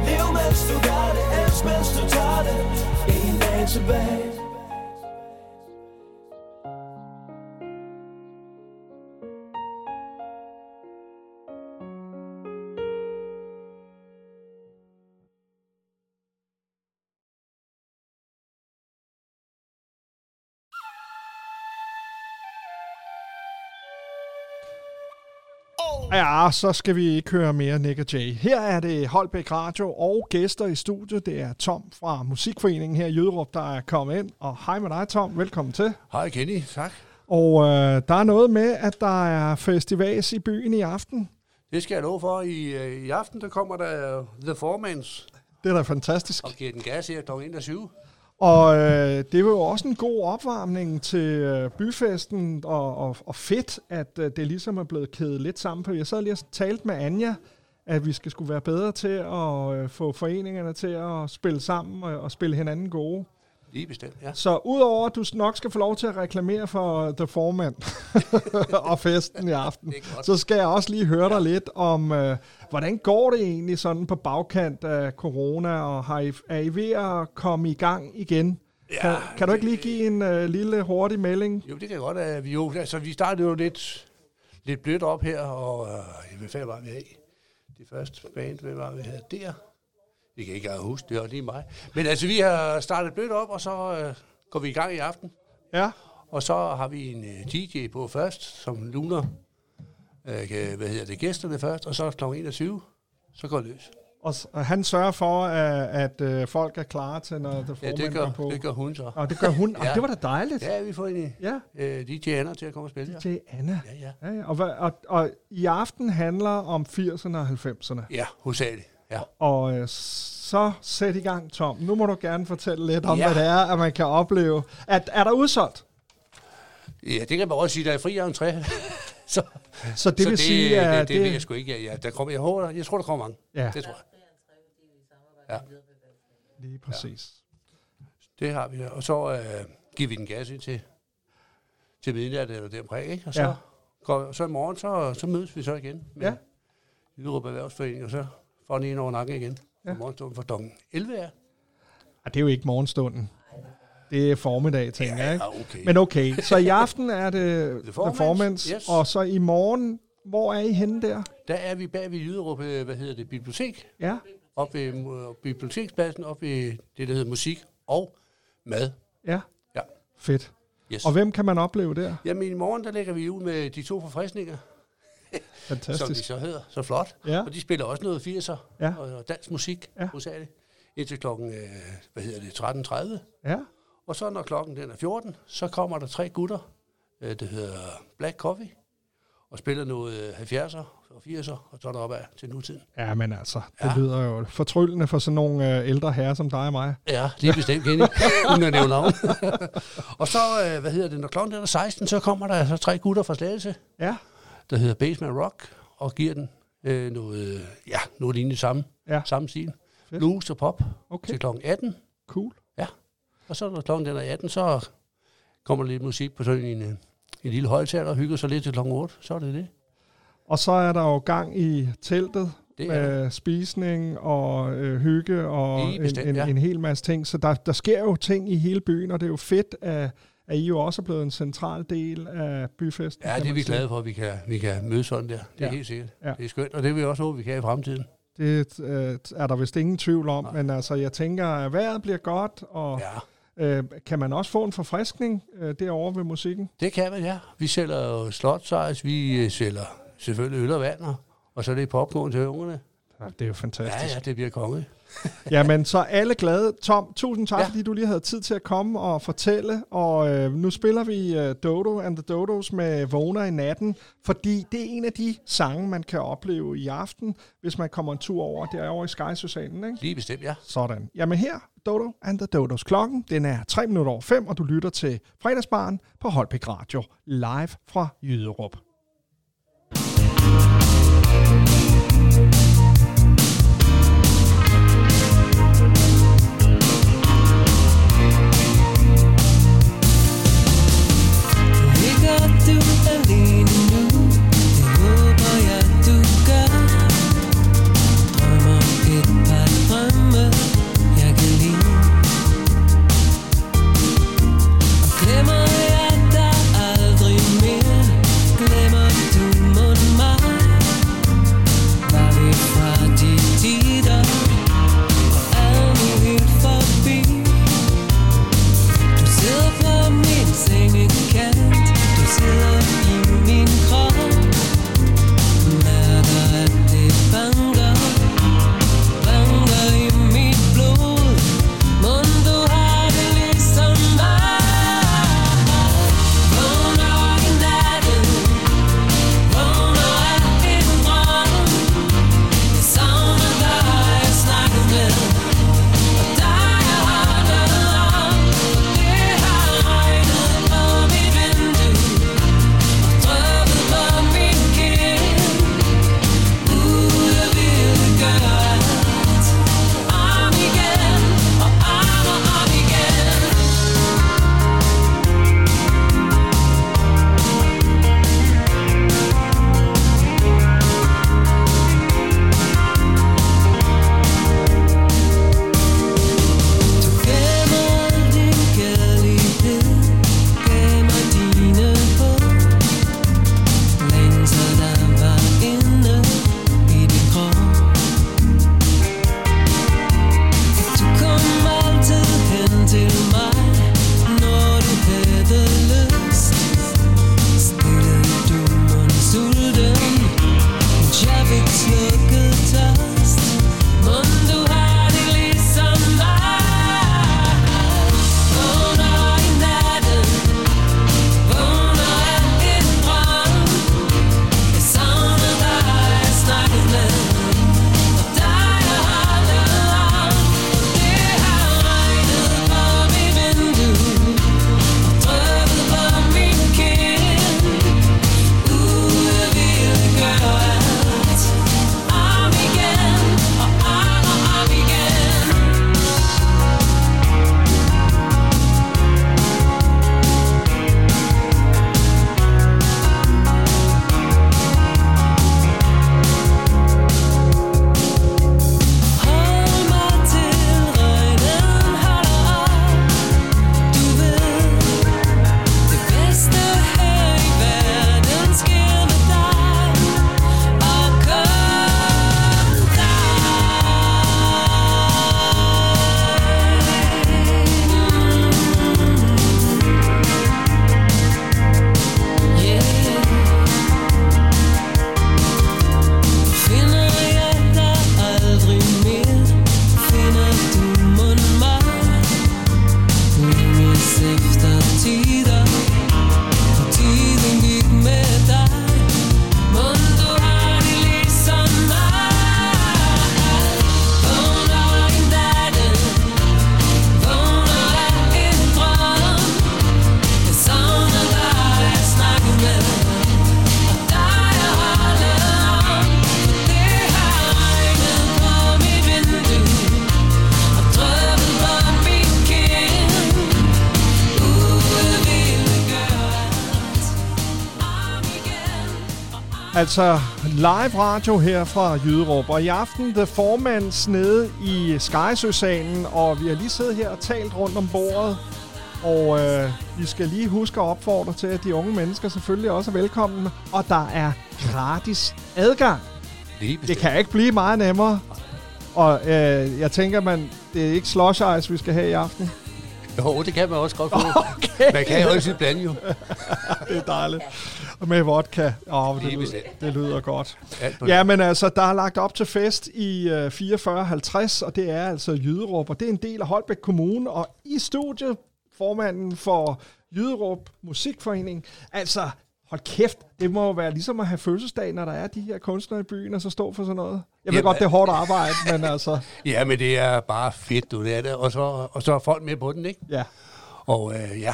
Lev mens du gør det, elsk mens du tager det En dag tilbage Ja, så skal vi ikke høre mere Nick og Jay. Her er det Holbæk Radio og gæster i studiet. Det er Tom fra Musikforeningen her i Jøderup, der er kommet ind. Og hej med dig, Tom. Velkommen til. Hej Kenny, tak. Og øh, der er noget med, at der er festivals i byen i aften. Det skal jeg love for. I, øh, i aften der kommer der The Formans Det er da fantastisk. og giver den gas her kl. 21. Og øh, det var jo også en god opvarmning til øh, byfesten, og, og, og fedt, at øh, det ligesom er blevet kædet lidt sammen. For jeg sad lige og talte med Anja, at vi skal skulle være bedre til at øh, få foreningerne til at spille sammen og, og spille hinanden gode. Lige bestemt, ja. Så udover at du nok skal få lov til at reklamere for The Foreman og festen i aften, så skal jeg også lige høre dig lidt om, øh, hvordan går det egentlig sådan på bagkant af corona, og har I, er I ved at komme i gang igen? Ja, kan, kan du ikke lige give en øh, lille hurtig melding? Jo, det kan godt. Uh, vi, jo, altså, vi startede jo lidt, lidt blødt op her, og uh, hvad fanden var vi af? Det første band, hvad var vi havde der? Jeg kan ikke engang huske, det var lige mig. Men altså, vi har startet blødt op, og så uh, går vi i gang i aften. Ja. Og så har vi en uh, DJ på først, som luner, kan, hvad hedder det, gæsterne først, og så kl. 21, så går det løs. Og, og han sørger for, at, at øh, folk er klar til, når The Ja, Foreman det gør, på. det gør hun så. Og det gør hun. Og det var da dejligt. Ja, vi får en ja. øh, DJ Anna til at komme og spille. DJ Anna. Ja, ja. Ja, ja. Og, hvad, og, og i aften handler om 80'erne og 90'erne. Ja, hovedsageligt. Ja. Og øh, så sæt i gang, Tom. Nu må du gerne fortælle lidt om, Ja. hvad det er, at man kan opleve. At, er der udsolgt? Ja, det kan man også sige, der er fri entré. så, Så det vil sige, at... Det, det, det- ved jeg sgu ikke. Ja, ja, der kommer, jeg, håber, jeg tror, der kommer mange. Ja. Det tror jeg. Ja. Lige præcis. Det har vi. Og så øh, giver vi den gas ind til, til midnat eller deromkring, ikke? Og så, Ja. ja. går, så i morgen, så, så mødes vi så igen. Med Ja. Jyderup Erhvervsforening, og så får den en over nakken igen. Ja. Ja. Morgenstunden for klokken 11 er. Ah, det er jo ikke morgenstunden. Det er formiddag, tænker jeg. Ikke? Ja, okay. Men okay, så i aften er det The yes. og så i morgen, hvor er I henne der? Der er vi bag ved Jyderup, øh, hvad hedder det, bibliotek. Ja. Op ved øh, bibliotekspladsen, op ved det, der hedder musik og mad. Ja. Ja. Fedt. Yes. Og hvem kan man opleve der? Jamen i morgen, der lægger vi ud med de to forfriskninger. Som de Fantastisk. så hedder. Så flot. Ja. Og de spiller også noget 80'er Ja. og, dansk musik, Ja. hovedsageligt. Indtil klokken, øh, hvad hedder det, 13.30. Ja. Og så når klokken den er 14, så kommer der tre gutter, øh, det hedder Black Coffee, og spiller noget øh, 70'er og 80'er, og så er der opad til nutiden. Ja, men altså, det Ja. lyder jo fortryllende for sådan nogle øh, ældre herrer som dig og mig. Ja, er bestemt Kenny, uden at nævne navn. og så, øh, hvad hedder det, når klokken den er 16, så kommer der altså tre gutter fra Slagelse, Ja. Der hedder Basement Rock, og giver den øh, noget, ja, noget lignende samme, Ja. samme stil. Fedt. Blues og pop Okay. til klokken 18. Cool. Ja, og så når klokken den er 18, så kommer lidt musik på sådan en, øh, en lille højtaler og hygger sig lidt til klokken 8. Så er det det. Og så er der jo gang i teltet Det er med spisning og øh, hygge og Lige en, bestemt, en, ja. en hel masse ting. Så der, der sker jo ting i hele byen, og det er jo fedt, at, at I jo også er blevet en central del af byfesten. Ja, det er vi glade for, at vi kan, vi kan mødes sådan der. Det er Ja. helt sikkert. Ja. Det er skønt, og det vil vi også håbe, vi kan i fremtiden. Det øh, er der vist ingen tvivl om, men altså, jeg tænker, at vejret bliver godt, og ja. øh, kan man også få en forfriskning øh, derovre ved musikken? Det kan man, ja. Vi sælger jo slotsejs, vi øh, sælger selvfølgelig øl og vand, og- og så er det popcorn til ungerne. Det er jo fantastisk. Ja, ja, det bliver konge. Jamen, så alle glade. Tom, tusind tak, ja. Ja. fordi du lige havde tid til at komme og fortælle. Og øh, nu spiller vi øh, Dodo and the Dodos med Vågner i natten, fordi det er en af de sange, man kan opleve i aften, hvis man kommer en tur over derovre i Sky-socialen, ikke? Lige bestemt, ja. Sådan. Jamen her, Dodo and the Dodos. Klokken, den er 3 minutter over 5, og du lytter til fredagsbaren på Holbæk Radio, live fra Jyderup. Altså live radio her fra Jyderup, og i aften The Formans nede i Skejsø-salen, og vi har lige siddet her og talt rundt om bordet, og øh, vi skal lige huske at opfordre til, at de unge mennesker selvfølgelig også er velkomne, og der er gratis adgang. Det kan ikke blive meget nemmere, og øh, jeg tænker, man, det er ikke slush ice, vi skal have i aften. Jo, det kan man også godt få. Okay. Man kan jo også blande jo. det er dejligt. Og med vodka. Åh, det, lyder, det lyder godt. Ja, men altså, der er lagt op til fest i øh, 4450, og det er altså Jyderup, og det er en del af Holbæk Kommune, og i studiet formanden for Jyderup Musikforening. Altså, hold kæft, det må jo være ligesom at have fødselsdag, når der er de her kunstnere i byen, og så stå for sådan noget. Jeg ved Jamen, godt, det er hårdt arbejde, men altså... Ja, men det er bare fedt, du. Det er det. Og, så, og så er folk med på den, ikke? Ja. Og øh, ja,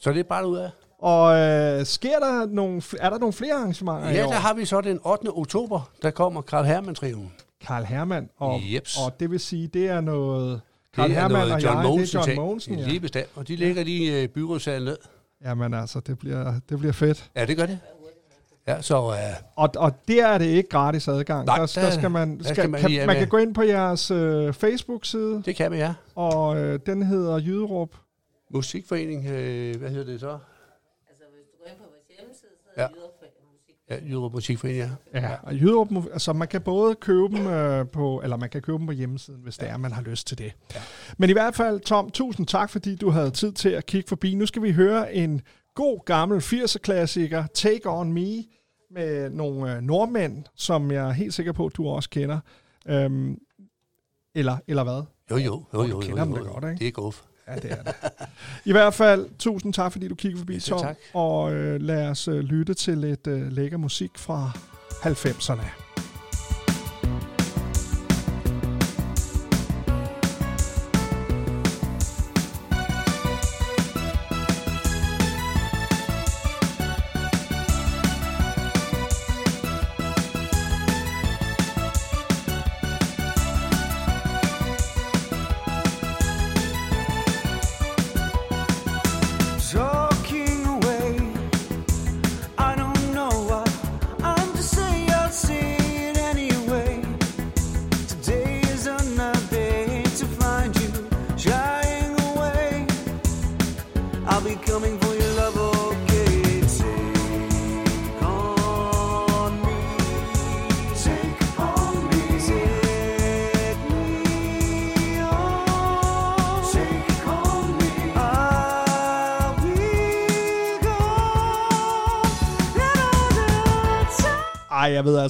så det er bare ud af. Og øh, sker der nogle, er der nogle flere arrangementer Ja, der har vi så den 8. oktober, der kommer Karl Hermann Triven. Karl Hermann, og, Jeps. og det vil sige, det er noget... Det Karl er Hermann noget og John jeg, Mogensen det er John. Mogensen, ja. Lige bestemt. Og de ligger lige i uh, byrådssalen ned. Jamen altså, det bliver, det bliver fedt. Ja, det gør det. Ja, så uh, Og, og der er det ikke gratis adgang. Nej, der, der, der- skal man, der skal, skal man kan, man kan gå ind på jeres øh, Facebook-side. det kan vi, ja. Og øh, den hedder Jyderup. Musikforening, øh, hvad hedder det så? Altså, hvis du går ind på vores hjemmeside, så Ja. det. Ja, Jyderup Musikforening, ja. Ja, og Jyderup, altså man kan både købe dem øh, på, eller man kan købe dem på hjemmesiden, hvis det er, man har lyst til det. Ja. Men i hvert fald, Tom, tusind tak, fordi du havde tid til at kigge forbi. Nu skal vi høre en god gammel 80'er-klassiker, Take On Me, med nogle øh, nordmænd, som jeg er helt sikker på, du også kender. Øhm, eller, eller hvad? Jo, jo, jo, Du jo, kender jo, dem jo, da jo. godt, ikke? Det er guf. Ja, det er det. I hvert fald, tusind tak, fordi du kiggede forbi, Ja, Tom. tak. Og øh, lad os øh, lytte til lidt øh, lækker musik fra 90'erne.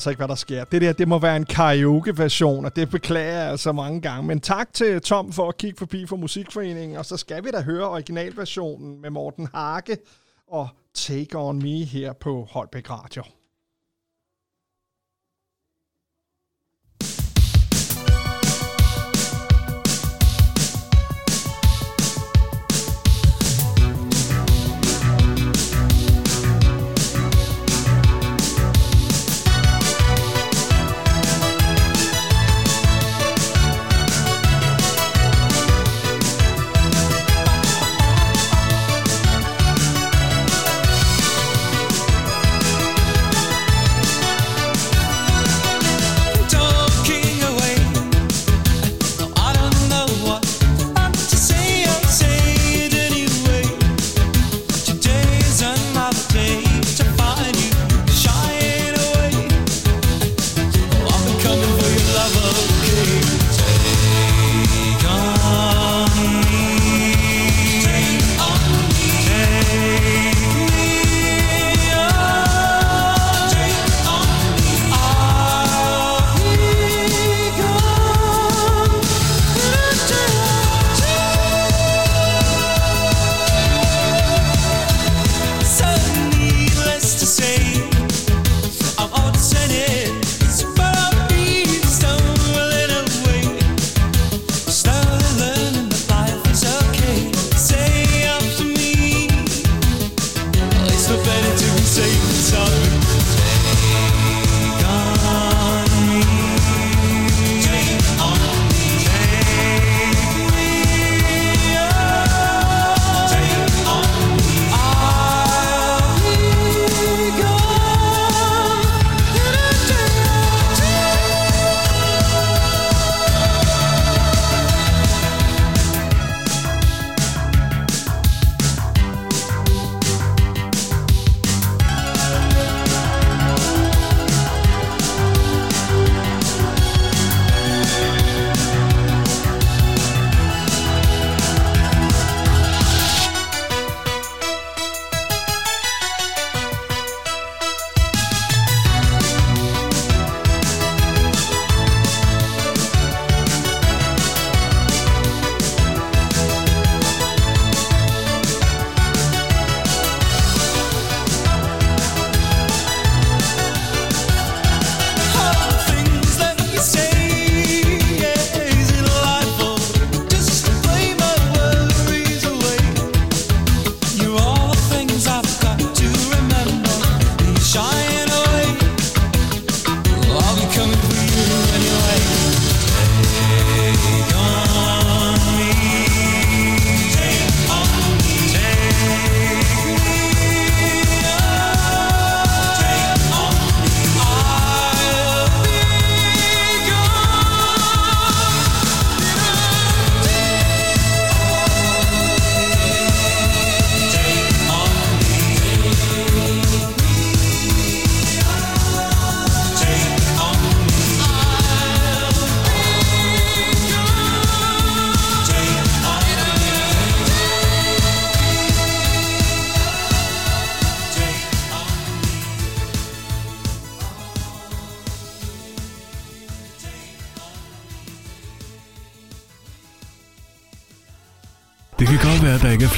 Altså ikke, hvad der sker. Det der, det må være en karaoke-version, og det beklager jeg altså mange gange. Men tak til Tom for at kigge forbi for Musikforeningen, og så skal vi da høre originalversionen med Morten Hake og Take On Me her på Holbæk Radio.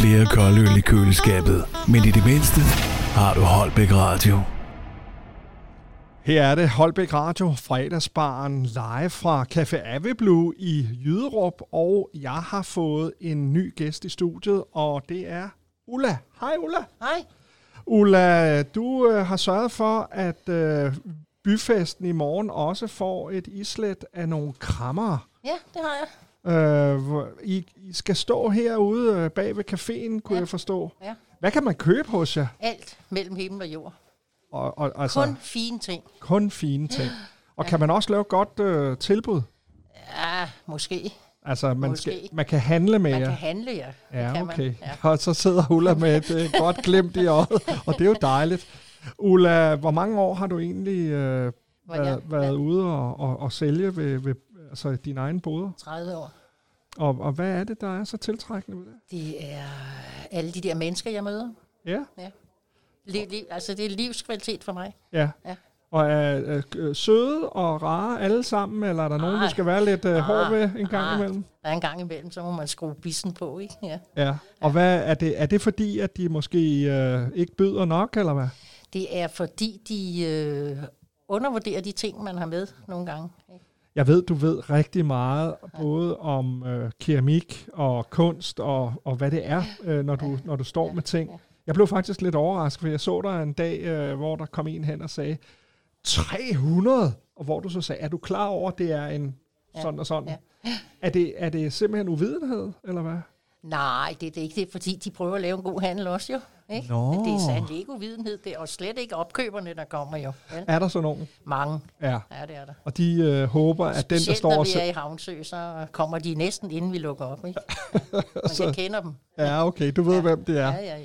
Flere koldøl i køleskabet, men i det mindste har du Holbæk Radio. Her er det Holbæk Radio, fredagsbaren live fra Café Aveblu i Jyderup, og jeg har fået en ny gæst i studiet, og det er Ulla. Hej Ulla. Hej. Ulla, du øh, har sørget for, at øh, byfesten i morgen også får et islet af nogle krammer. Ja, det har jeg. Øh, hvor I, I skal stå herude øh, bag ved caféen, kunne Ja. jeg forstå. Ja. Hvad kan man købe hos jer? Alt mellem himmel og jord. Og, og, altså, Kun fine ting. kun fine ting. Og kan man også lave godt øh, tilbud? Ja, måske. Altså, man, Måske. skal, man kan handle med Man jer. kan handle, ja. Ja, kan okay. Man. Ja. Og så sidder Ulla med et øh, godt glimt i øjet, og det er jo dejligt. Ulla, hvor mange år har du egentlig øh, Hvor været ude og, og, og sælge ved, ved altså, dine egne boder? 30 år. Og, og hvad er det, der er så tiltrækkende ved det? Det er alle de der mennesker, jeg møder. Ja. ja. Liv, liv, altså, det er livskvalitet for mig. Ja. Ja. Og er øh, søde og rare alle sammen, eller er der nogen, du Ej. skal være lidt øh, hård Ah, ved en gang ah. imellem? Der er en gang imellem, så må man skrue bissen på, ikke? Ja. Ja. Og hvad er det? Er det fordi, at de måske øh, ikke byder nok, eller hvad? Det er fordi, de øh, undervurderer de ting, man har med nogle gange. Ikke? Jeg ved, du ved rigtig meget, både om øh, keramik og kunst, og, og hvad det er, øh, når, du, når du står med ting. Jeg blev faktisk lidt overrasket, for jeg så dig en dag, øh, hvor der kom en hen og sagde, 300! Og hvor du så sagde, er du klar over, at det er en sådan og sådan? Er, det, er det simpelthen uvidenhed, eller hvad? Nej, det er det ikke. Det er fordi, de prøver at lave en god handel også jo. Ikke? Nå. Men det er sandelig ikke uvidenhed. Det er og slet ikke opkøberne, der kommer jo. Vel? Er der så nogen? Mange. Ja. Ja, det er der. Og de øh, håber, at den, der Specielt står når og vi er i Havnsø, så kommer de næsten inden vi lukker op. Ikke? Man Så- kan kender dem. Ja, okay, du ved, hvem det er. Ja, ja, ja.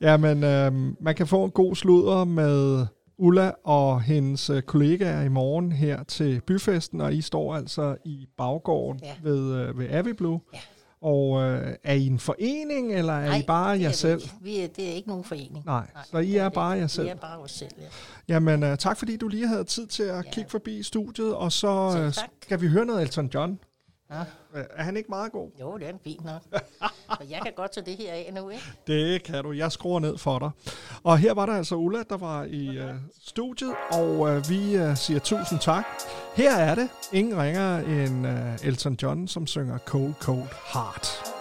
ja. Jamen, øh, man kan få en god sludder med Ulla og hendes øh, kollegaer i morgen her til byfesten, og I står altså i baggården Ja. ved, øh, ved Aviblu. Ja. Og øh, er I en forening, eller er Nej, I bare det er jer selv? ikke. Vi er, det er ikke nogen forening. Nej, så I er bare jer selv. Vi er bare os selv, ja. Jamen, øh, tak fordi du lige havde tid til at kigge forbi studiet, og så Selv øh, skal vi høre noget Elton John. Ja. Er han ikke meget god? Jo, det er fint nok. Og jeg kan godt tage det her af nu, ikke? Det kan du. Jeg skruer ned for dig. Og her var der altså Ulla, der var i øh, studiet, og øh, vi øh, siger tusind tak. Her er det ingen ringer end øh, Elton John, som synger Cold Cold Heart.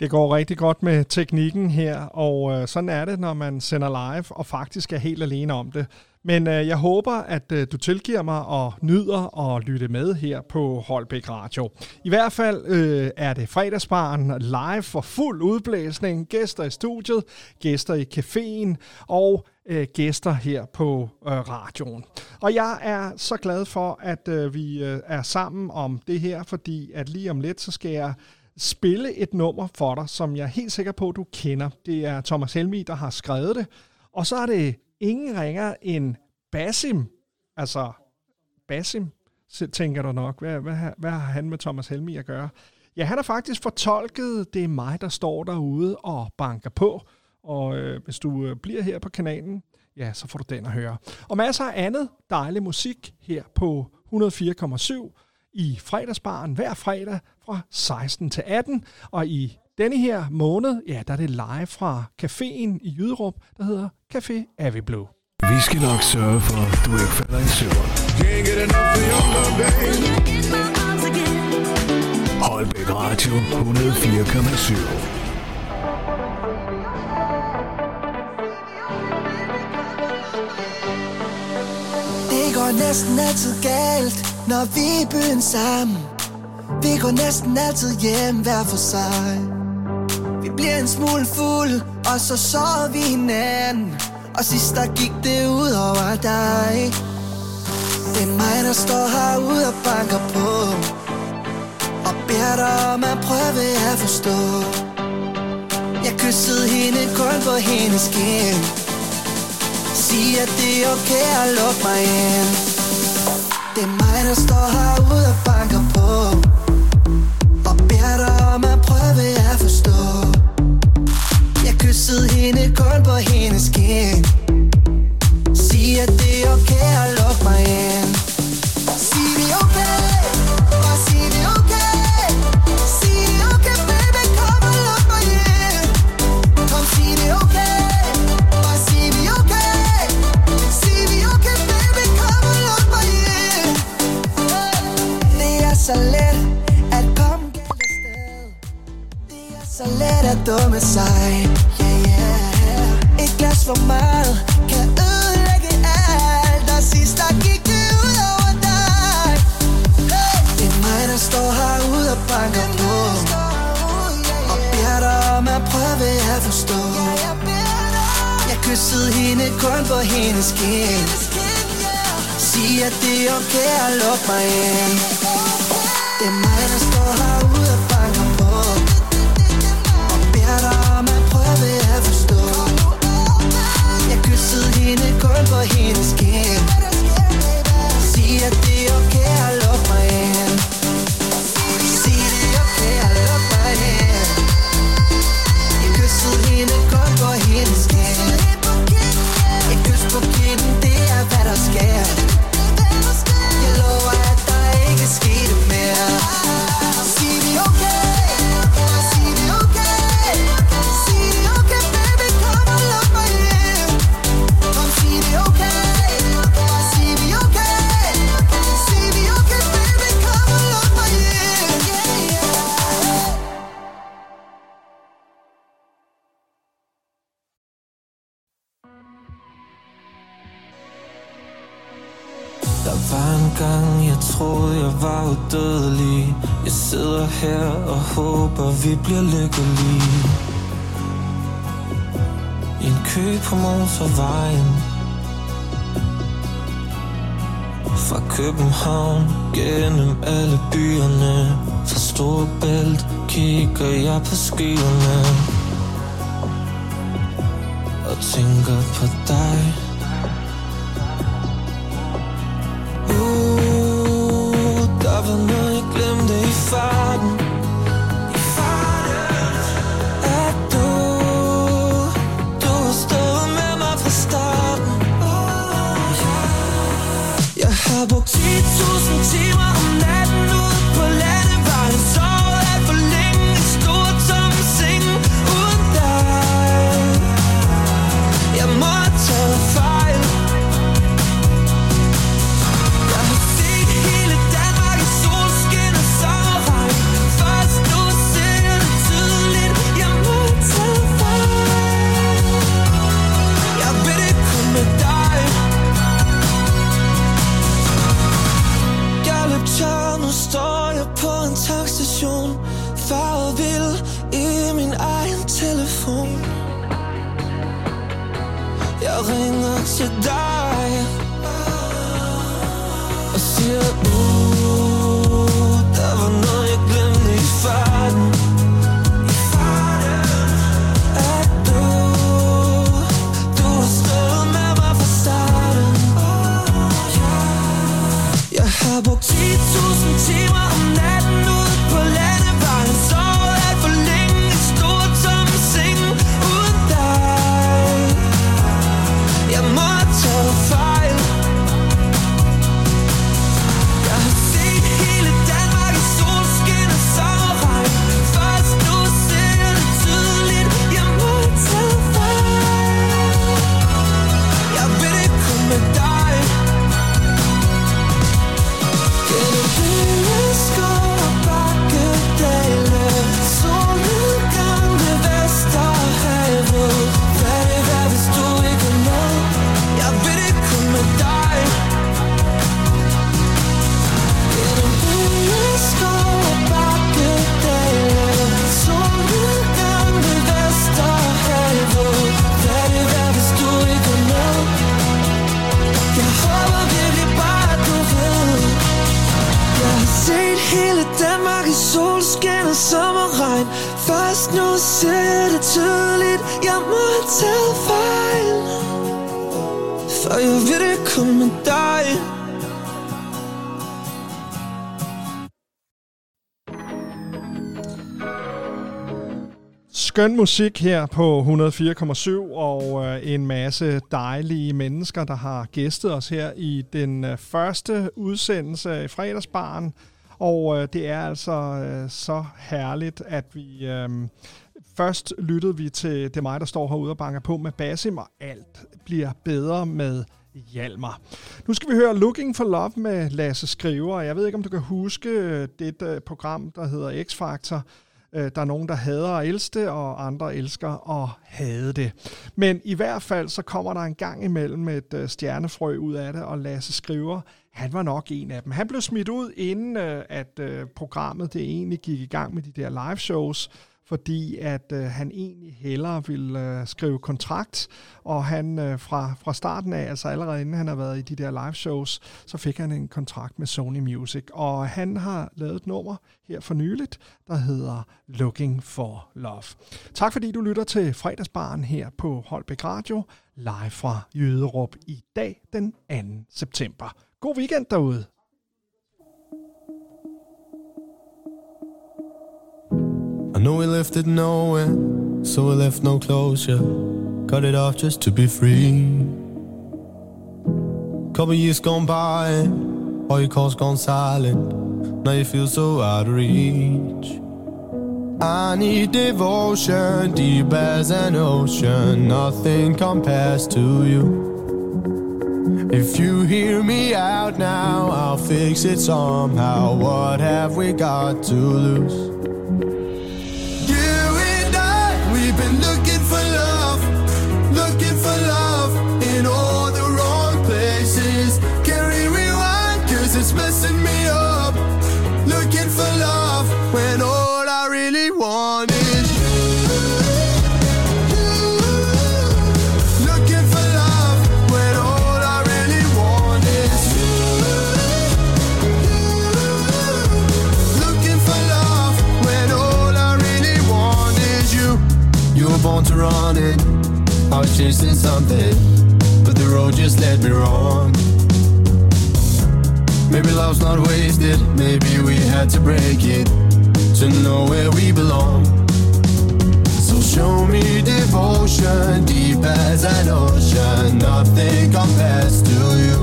Det går rigtig godt med teknikken her, og øh, sådan er det, når man sender live og faktisk er helt alene om det. Men øh, jeg håber, at øh, du tilgiver mig og nyder at lytte med her på Holbæk Radio. I hvert fald øh, er det fredagsbaren live for fuld udblæsning. Gæster i studiet, gæster i caféen og øh, gæster her på øh, radioen. Og jeg er så glad for, at øh, vi øh, er sammen om det her, fordi at lige om lidt, så skal jeg spille et nummer for dig, som jeg er helt sikker på, du kender. Det er Thomas Helmi, der har skrevet det. Og så er det ingen ringer end Basim. Altså, Basim, tænker du nok. Hvad, hvad, hvad har han med Thomas Helmi at gøre? Ja, han har faktisk fortolket, det er mig, der står derude og banker på. Og øh, hvis du øh, bliver her på kanalen, ja, så får du den at høre. Og masser af andet dejlig musik her på 104,7 i fredagsbaren hver fredag fra 16 til 18. Og i denne her måned, ja, der er det live fra caféen i Jyderup, der hedder Café Aviblå. Vi skal nok sørge for, at du ikke falder i søvn. Holbæk Radio 104,7. Det går næsten altid galt, når vi er byen sammen. Vi går næsten altid hjem hver for sig. Vi bliver en smule fuld, og så sover vi hinanden. Og sidst der gik det ud over dig. Det er mig, der står herude og banker på. Og beder dig om at prøve at forstå. Jeg kyssede hende kun på hendes kind. Sig, at det er okay at lukke mig ind Det er mig, der står herude og banker på og beder dig om at prøve at forstå Jeg kyssede hende kun på hendes skin. Sig, at det er okay at lukke mig ind. Sig det er okay. At dumme sig. Yeah, yeah. Et glas for meget kan ødelægge alt. Og sidst der gik det ud over dig. Hey. Det er mig, der står herude og banker på. Og beder dig om at prøve at forstå. Jeg kyssede hende kun på hendes kind Sig, at det er okay at lukke mig ind. Det er mig, der står herude og kysset hende kun på hendes kind Sig, at det her og håber vi bliver lykkelige. I en kø på motorvejen. Fra København gennem alle byerne. Fra Storbælt kigger jeg på skyerne. Og tænker på dig. Uh, der var noget jeg glemte i far 10.000 timer om ringer til ved det kun med dig Skøn musik her på 104,7 og øh, en masse dejlige mennesker, der har gæstet os her i den øh, første udsendelse i fredagsbaren. Og øh, det er altså øh, så herligt, at vi... Øh, først lyttede vi til Det mig, der står herude og banker på med Basim, og alt bliver bedre med Hjalmar. Nu skal vi høre Looking for Love med Lasse Skriver. Jeg ved ikke, om du kan huske øh, det øh, program, der hedder X-Factor. Øh, der er nogen, der hader at elske det, og andre elsker at hade det. Men i hvert fald, så kommer der en gang imellem et stjernefrø ud af det, og Lasse Skriver, han var nok en af dem. Han blev smidt ud, inden at programmet det egentlig gik i gang med de der live shows, fordi at øh, han egentlig hellere ville øh, skrive kontrakt, og han øh, fra, fra starten af, altså allerede inden han har været i de der live shows, så fik han en kontrakt med Sony Music, og han har lavet et nummer her for nyligt, der hedder Looking for Love. Tak fordi du lytter til fredagsbaren her på Holbæk Radio, live fra Jøderup i dag den 2. september. God weekend derude. Know we left it nowhere, so we left no closure. Cut it off just to be free. Couple years gone by, all your calls gone silent. Now you feel so out of reach. I need devotion, deep as an ocean. Nothing compares to you. If you hear me out now, I'll fix it somehow. What have we got to lose? Cause it's messing me up. Looking for love when all I really want is you. Looking for love when all I really want is you. Looking for love when all I really want is you. You were born to run it. I was chasing something, but the road just led me wrong. Maybe love's not wasted. Maybe we had to break it to know where we belong. So show me devotion, deep as an ocean. Nothing compares to you.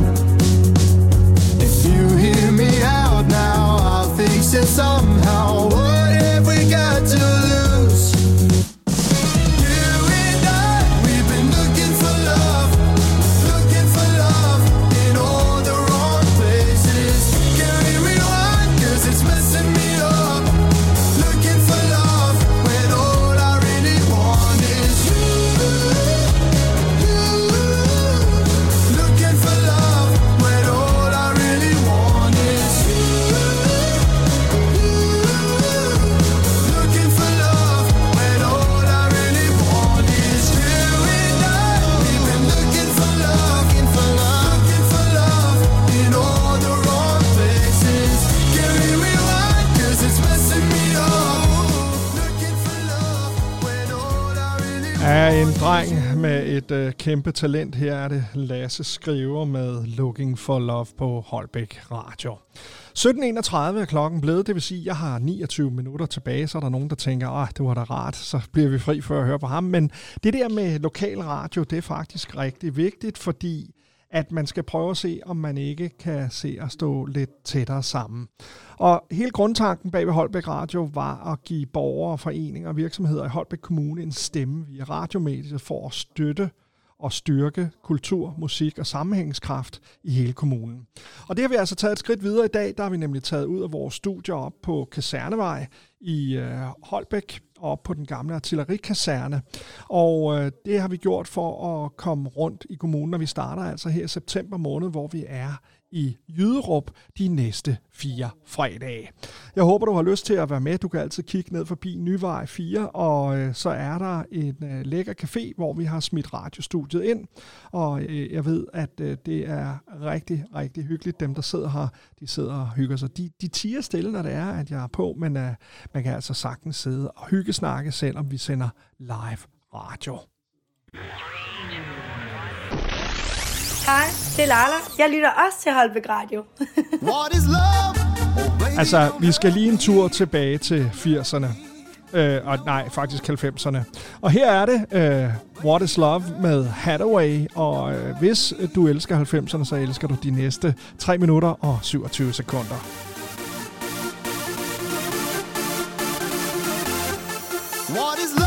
If you hear me out now, I'll fix it somehow. What have we got to dreng med et øh, kæmpe talent. Her er det Lasse Skriver med Looking for Love på Holbæk Radio. 17.31 er klokken blevet, det vil sige, at jeg har 29 minutter tilbage, så er der nogen, der tænker, at det var da rart, så bliver vi fri for at høre på ham. Men det der med lokal radio, det er faktisk rigtig vigtigt, fordi at man skal prøve at se, om man ikke kan se at stå lidt tættere sammen. Og hele grundtanken bag ved Holbæk Radio var at give borgere, foreninger og virksomheder i Holbæk Kommune en stemme via radiomediet for at støtte og styrke kultur, musik og sammenhængskraft i hele kommunen. Og det har vi altså taget et skridt videre i dag. Der har vi nemlig taget ud af vores studier op på Kasernevej i øh, Holbæk op på den gamle artillerikaserne. Og øh, det har vi gjort for at komme rundt i kommunen, og vi starter altså her i september måned, hvor vi er i Jyderup de næste fire fredage. Jeg håber, du har lyst til at være med. Du kan altid kigge ned forbi Nyvej 4, og øh, så er der en øh, lækker café, hvor vi har smidt radiostudiet ind. Og øh, jeg ved, at øh, det er rigtig, rigtig hyggeligt. Dem, der sidder her, de sidder og hygger sig. De, de tiger stille, når det er, at jeg er på, men øh, man kan altså sagtens sidde og hygge snakke, selvom vi sender live radio. Hej, det er Lala. Jeg lytter også til Holbæk Radio. What is love? Altså, vi skal lige en tur tilbage til 80'erne. Øh, og nej, faktisk 90'erne. Og her er det øh, What is Love med Hathaway. Og øh, hvis du elsker 90'erne, så elsker du de næste 3 minutter og 27 sekunder. What is love?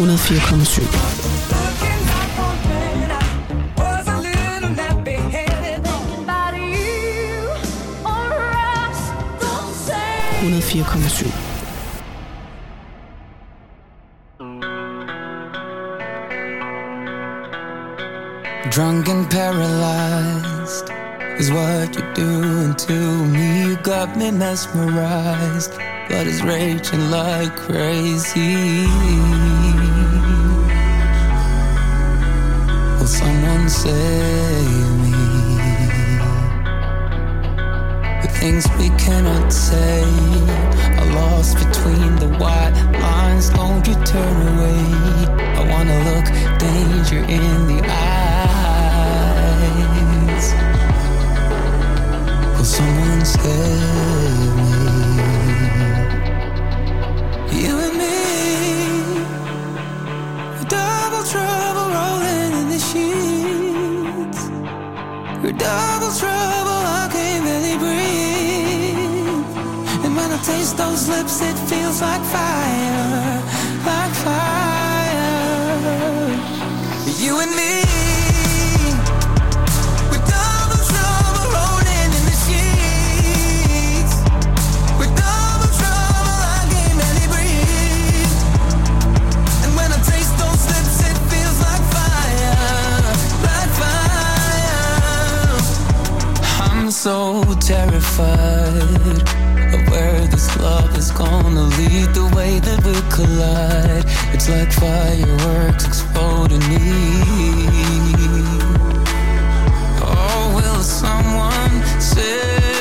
104,7. Hundertvierkommissionen. Drunk and paralyzed is what you're doing to me. You got me mesmerized, but it's raging like crazy. someone save me? The things we cannot say are lost between the white lines. Don't you turn away? I wanna look danger in the eyes. Will someone save me? You and me. sheets. Your double trouble, I can't really breathe. And when I taste those lips, it feels like fire, like fire. You and me. so terrified of where this love is gonna lead the way that we collide. It's like fireworks exploding me. Oh will someone say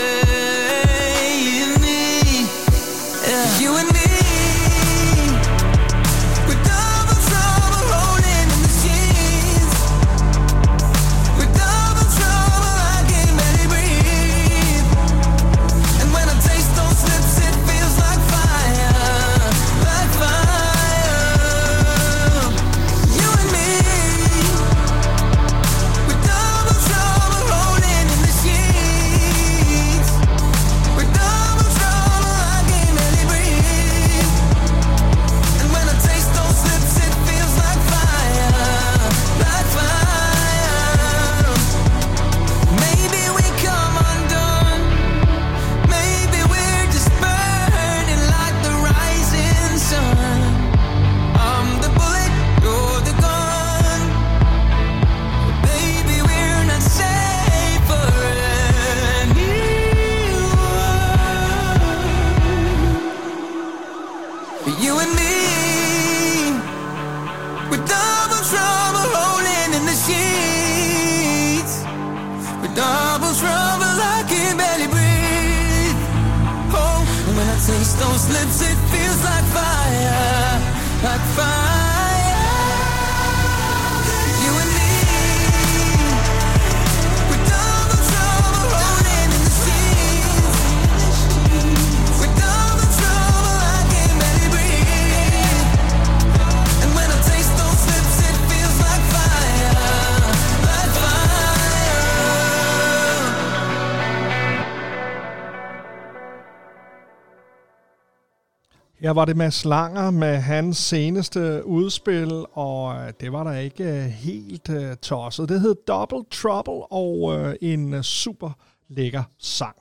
Ja, var det med Langer med hans seneste udspil, og øh, det var der ikke øh, helt øh, tosset. Det hed Double Trouble og en super lækker sang.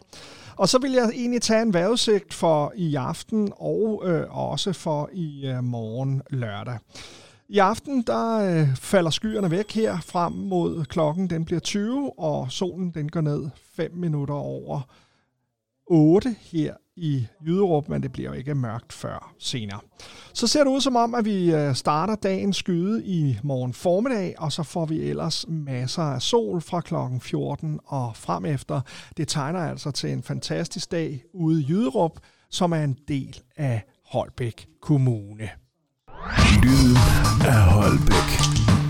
Og så vil jeg egentlig tage en vejrudsigt for i aften og også for i morgen lørdag. I aften der falder skyerne væk her frem mod klokken den bliver 20 og solen den går ned 5 minutter over 8 her i Jyderup, men det bliver jo ikke mørkt før senere. Så ser det ud som om, at vi øh, starter dagen skyde i morgen formiddag, og så får vi ellers masser af sol fra klokken 14 og frem efter. Det tegner altså til en fantastisk dag ude i Jyderup, som er en del af Holbæk Kommune. Lyden af Holbæk.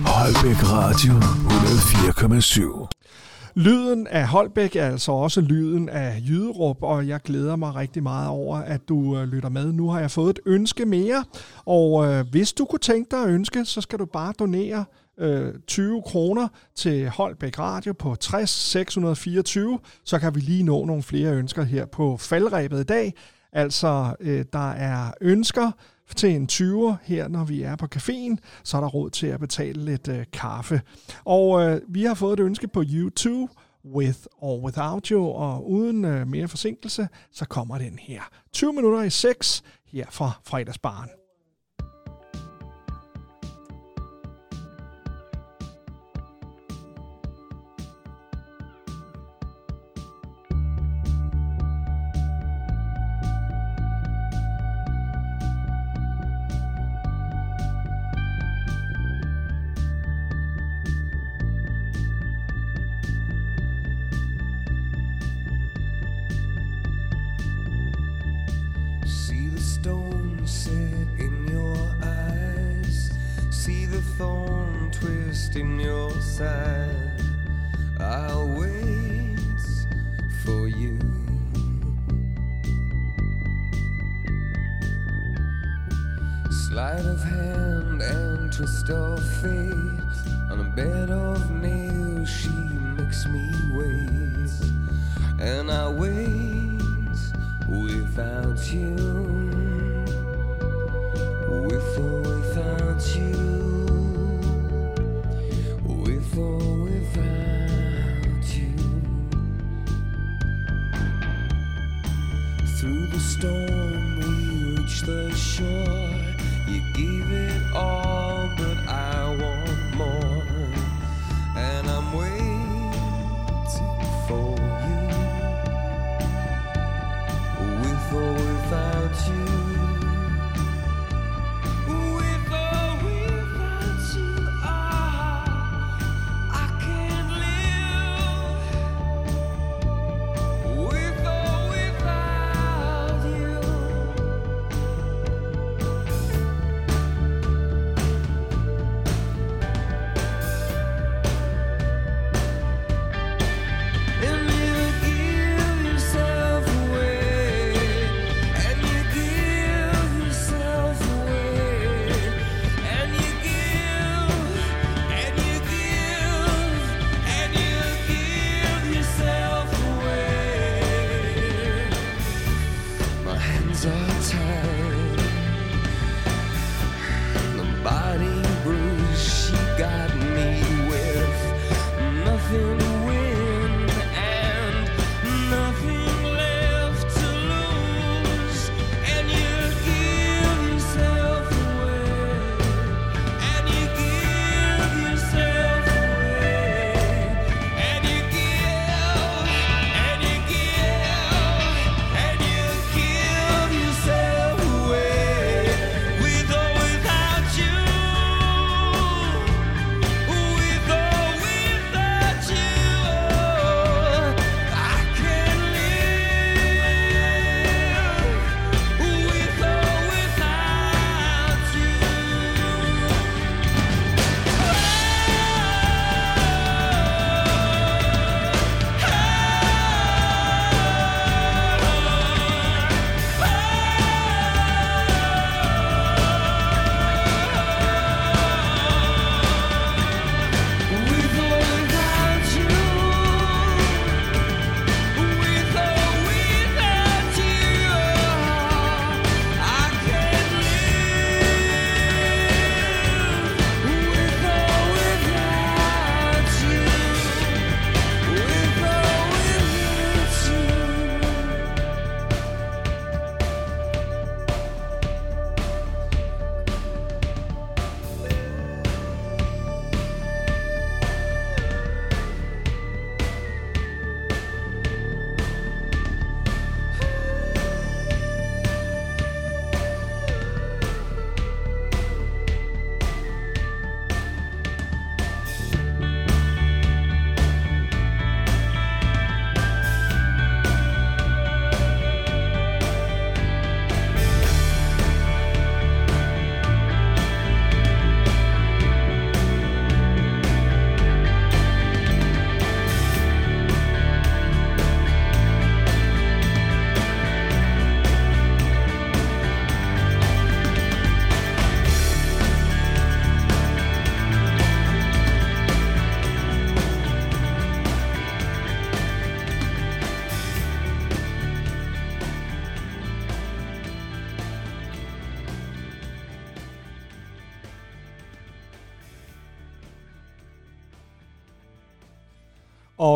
Holbæk Radio 104,7. Lyden af Holbæk er altså også lyden af Jyderup, og jeg glæder mig rigtig meget over, at du øh, lytter med. Nu har jeg fået et ønske mere, og øh, hvis du kunne tænke dig at ønske, så skal du bare donere øh, 20 kroner til Holbæk Radio på 60 624, så kan vi lige nå nogle flere ønsker her på faldrebet i dag. Altså, øh, der er ønsker til en 20'er her, når vi er på caféen, så er der råd til at betale lidt øh, kaffe. Og øh, vi har fået et ønske på YouTube, With or Without You, og uden øh, mere forsinkelse, så kommer den her. 20 minutter i 6 her fra fredagsbaren.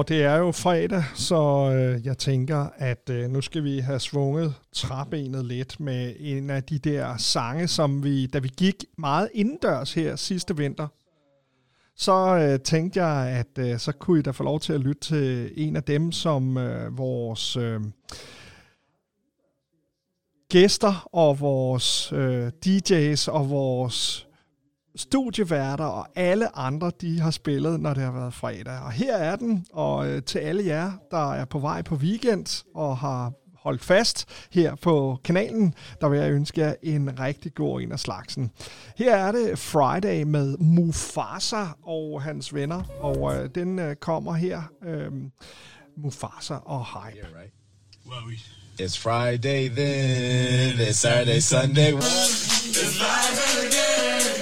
Og det er jo fredag, så øh, jeg tænker, at øh, nu skal vi have svunget træbenet lidt med en af de der sange, som vi, da vi gik meget indendørs her sidste vinter, så øh, tænkte jeg, at øh, så kunne I da få lov til at lytte til en af dem, som øh, vores øh, gæster og vores øh, DJ's og vores studieværter og alle andre, de har spillet, når det har været fredag. Og her er den, og øh, til alle jer, der er på vej på weekend og har holdt fast her på kanalen, der vil jeg ønske jer en rigtig god en af slagsen. Her er det Friday med Mufasa og hans venner, og øh, den øh, kommer her. Øh, Mufasa og Hype. It's Friday then, it's Saturday, Sunday. It's live Friday. It's Saturday, Sunday. It's Friday again.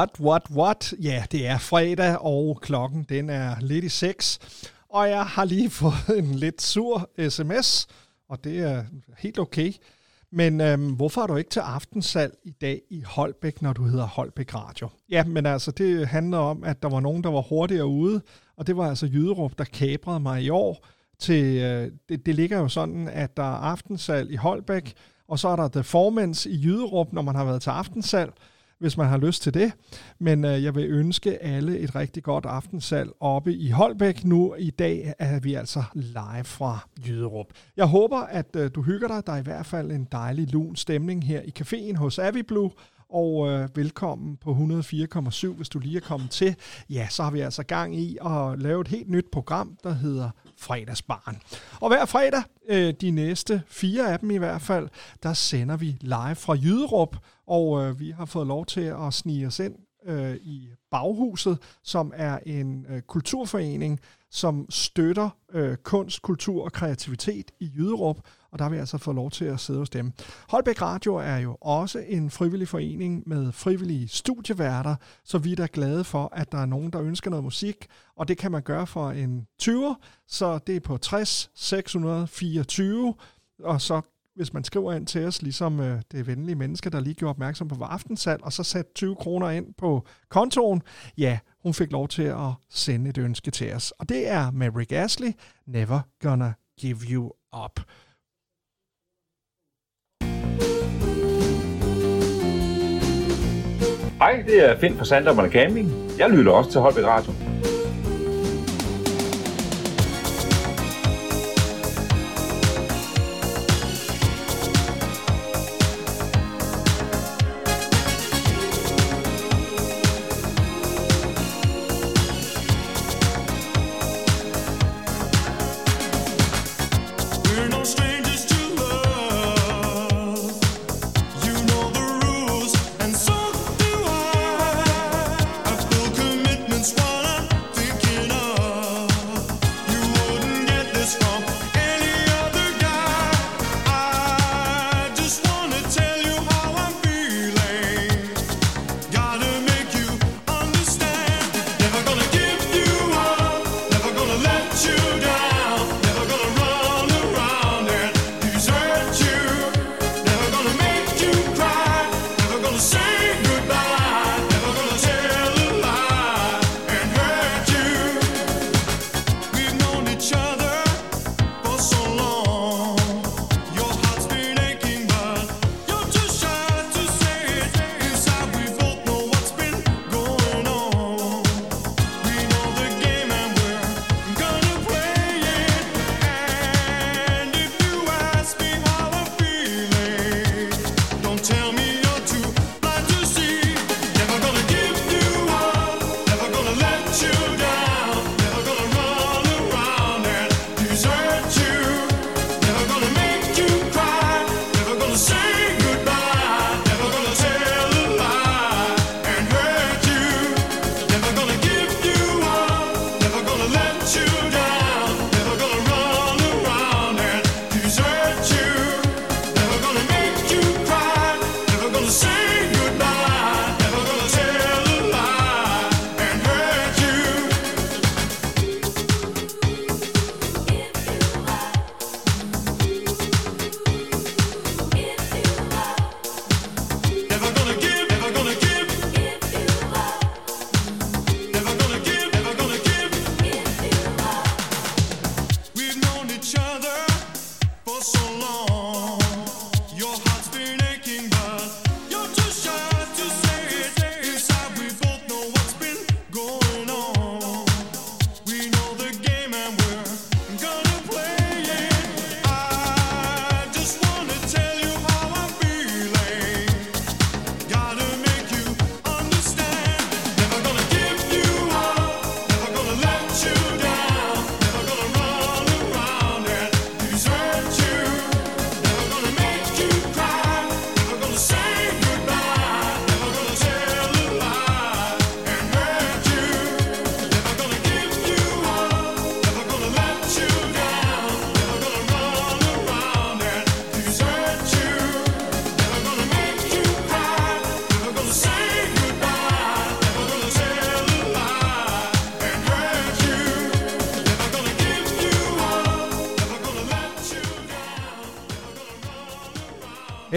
What, what, what? Ja, det er fredag, og klokken den er lidt i seks. Og jeg har lige fået en lidt sur sms, og det er helt okay. Men øhm, hvorfor er du ikke til aftensal i dag i Holbæk, når du hedder Holbæk Radio? Ja, men altså, det handler om, at der var nogen, der var hurtigere ude, og det var altså Jyderup, der kabrede mig i år. Til, øh, det, det ligger jo sådan, at der er aftensal i Holbæk, og så er der The Formans i Jyderup, når man har været til aftensal hvis man har lyst til det. Men øh, jeg vil ønske alle et rigtig godt aftensal oppe i Holbæk. Nu i dag er vi altså live fra Jyderup. Jeg håber, at øh, du hygger dig. Der er i hvert fald en dejlig lun stemning her i caféen hos Aviblue. Og øh, velkommen på 104,7, hvis du lige er kommet til. Ja, så har vi altså gang i at lave et helt nyt program, der hedder Fredagsbarn. Og hver fredag, øh, de næste fire af dem i hvert fald, der sender vi live fra Jyderup, og øh, vi har fået lov til at snige os ind øh, i Baghuset, som er en øh, kulturforening, som støtter øh, kunst, kultur og kreativitet i Jyderup, og der har vi altså fået lov til at sidde hos dem. Holbæk Radio er jo også en frivillig forening med frivillige studieværter, så vi er da glade for, at der er nogen, der ønsker noget musik, og det kan man gøre for en 20'er, så det er på 60 624, og så hvis man skriver ind til os, ligesom øh, det venlige menneske, der lige gjorde opmærksom på aftensal, og så satte 20 kroner ind på kontoen, ja, hun fik lov til at sende et ønske til os. Og det er med Rick Astley, Never Gonna Give You Up. Hej, det er Finn fra Sandom Camping. Jeg lytter også til Holbæk Radio.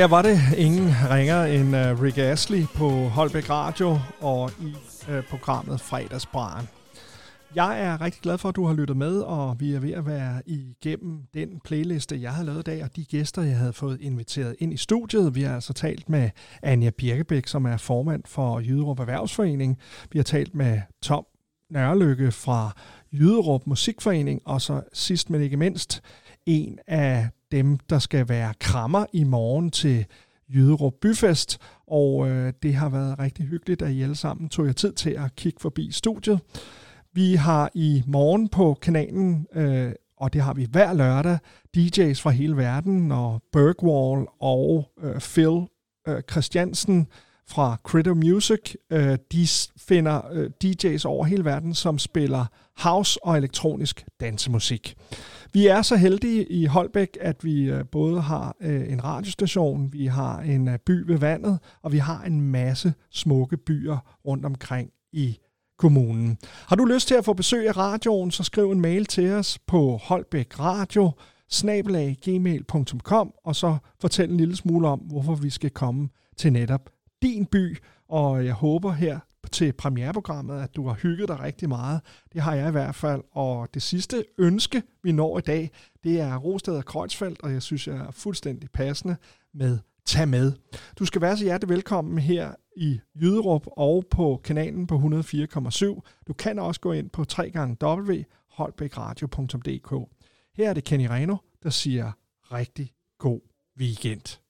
Ja, var det ingen ringer end uh, Rick Astley på Holbæk Radio og i uh, programmet Fredagsbaren. Jeg er rigtig glad for, at du har lyttet med, og vi er ved at være igennem den playliste, jeg har lavet i dag, og de gæster, jeg havde fået inviteret ind i studiet. Vi har altså talt med Anja Birkebæk, som er formand for Jyderup Erhvervsforening. Vi har talt med Tom Nørlykke fra Jyderup Musikforening, og så sidst men ikke mindst, en af dem, der skal være krammer i morgen til Jyderup Byfest, og øh, det har været rigtig hyggeligt, at I alle sammen tog jer tid til at kigge forbi studiet. Vi har i morgen på kanalen, øh, og det har vi hver lørdag, DJ's fra hele verden, og Bergwall og øh, Phil øh, Christiansen fra Critter Music. Øh, de finder øh, DJ's over hele verden, som spiller house og elektronisk dansemusik. Vi er så heldige i Holbæk, at vi øh, både har øh, en radiostation, vi har en by ved vandet, og vi har en masse smukke byer rundt omkring i kommunen. Har du lyst til at få besøg af radioen, så skriv en mail til os på Holbæk Radio snabelag og så fortæl en lille smule om, hvorfor vi skal komme til netop din by, og jeg håber her til premiereprogrammet, at du har hygget dig rigtig meget. Det har jeg i hvert fald. Og det sidste ønske, vi når i dag, det er Rosted og Kreuzfeldt, og jeg synes, jeg er fuldstændig passende med Tag med. Du skal være så hjertelig velkommen her i Jyderup og på kanalen på 104,7. Du kan også gå ind på www.holbækradio.dk. Her er det Kenny Reno, der siger rigtig god weekend.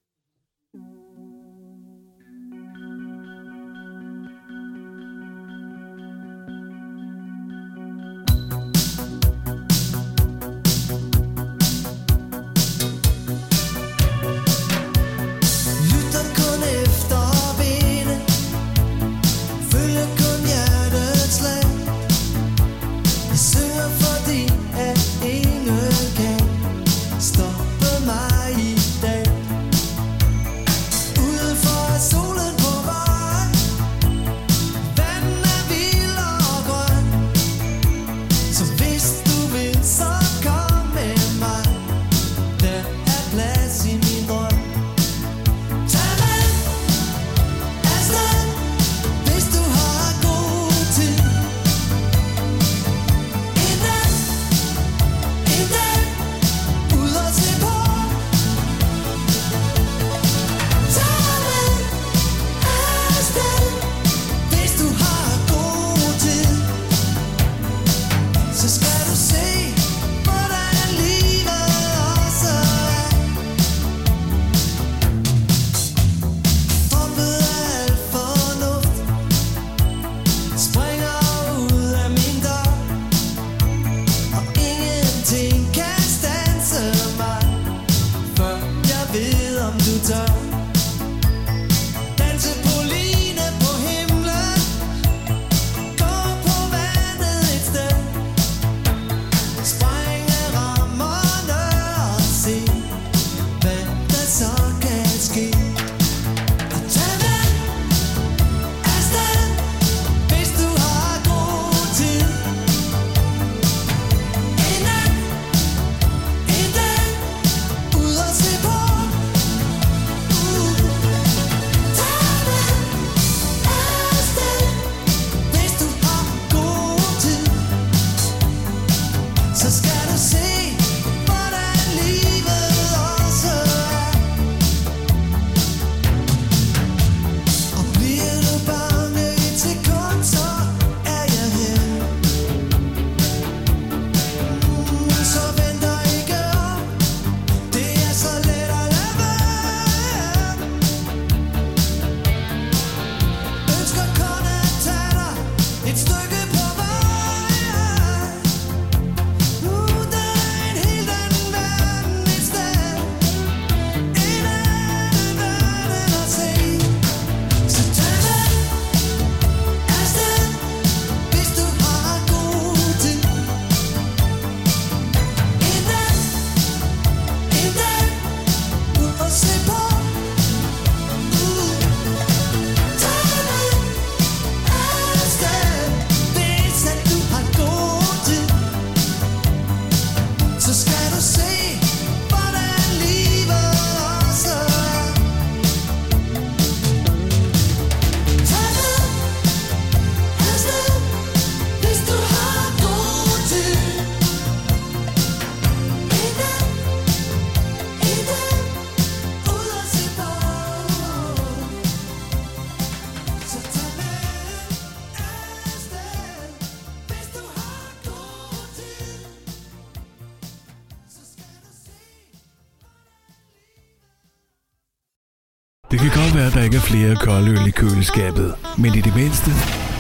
flere koldøl i køleskabet, men i det mindste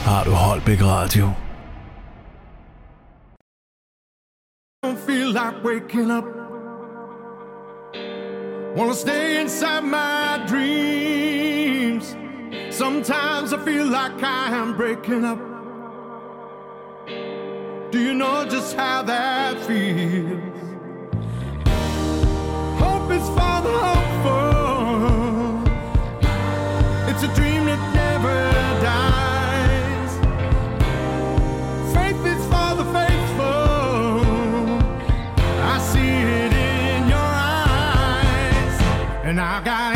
har du Holbæk Radio. Wanna stay inside my dreams Sometimes I feel like I am breaking up Do you know just how that feels? And I got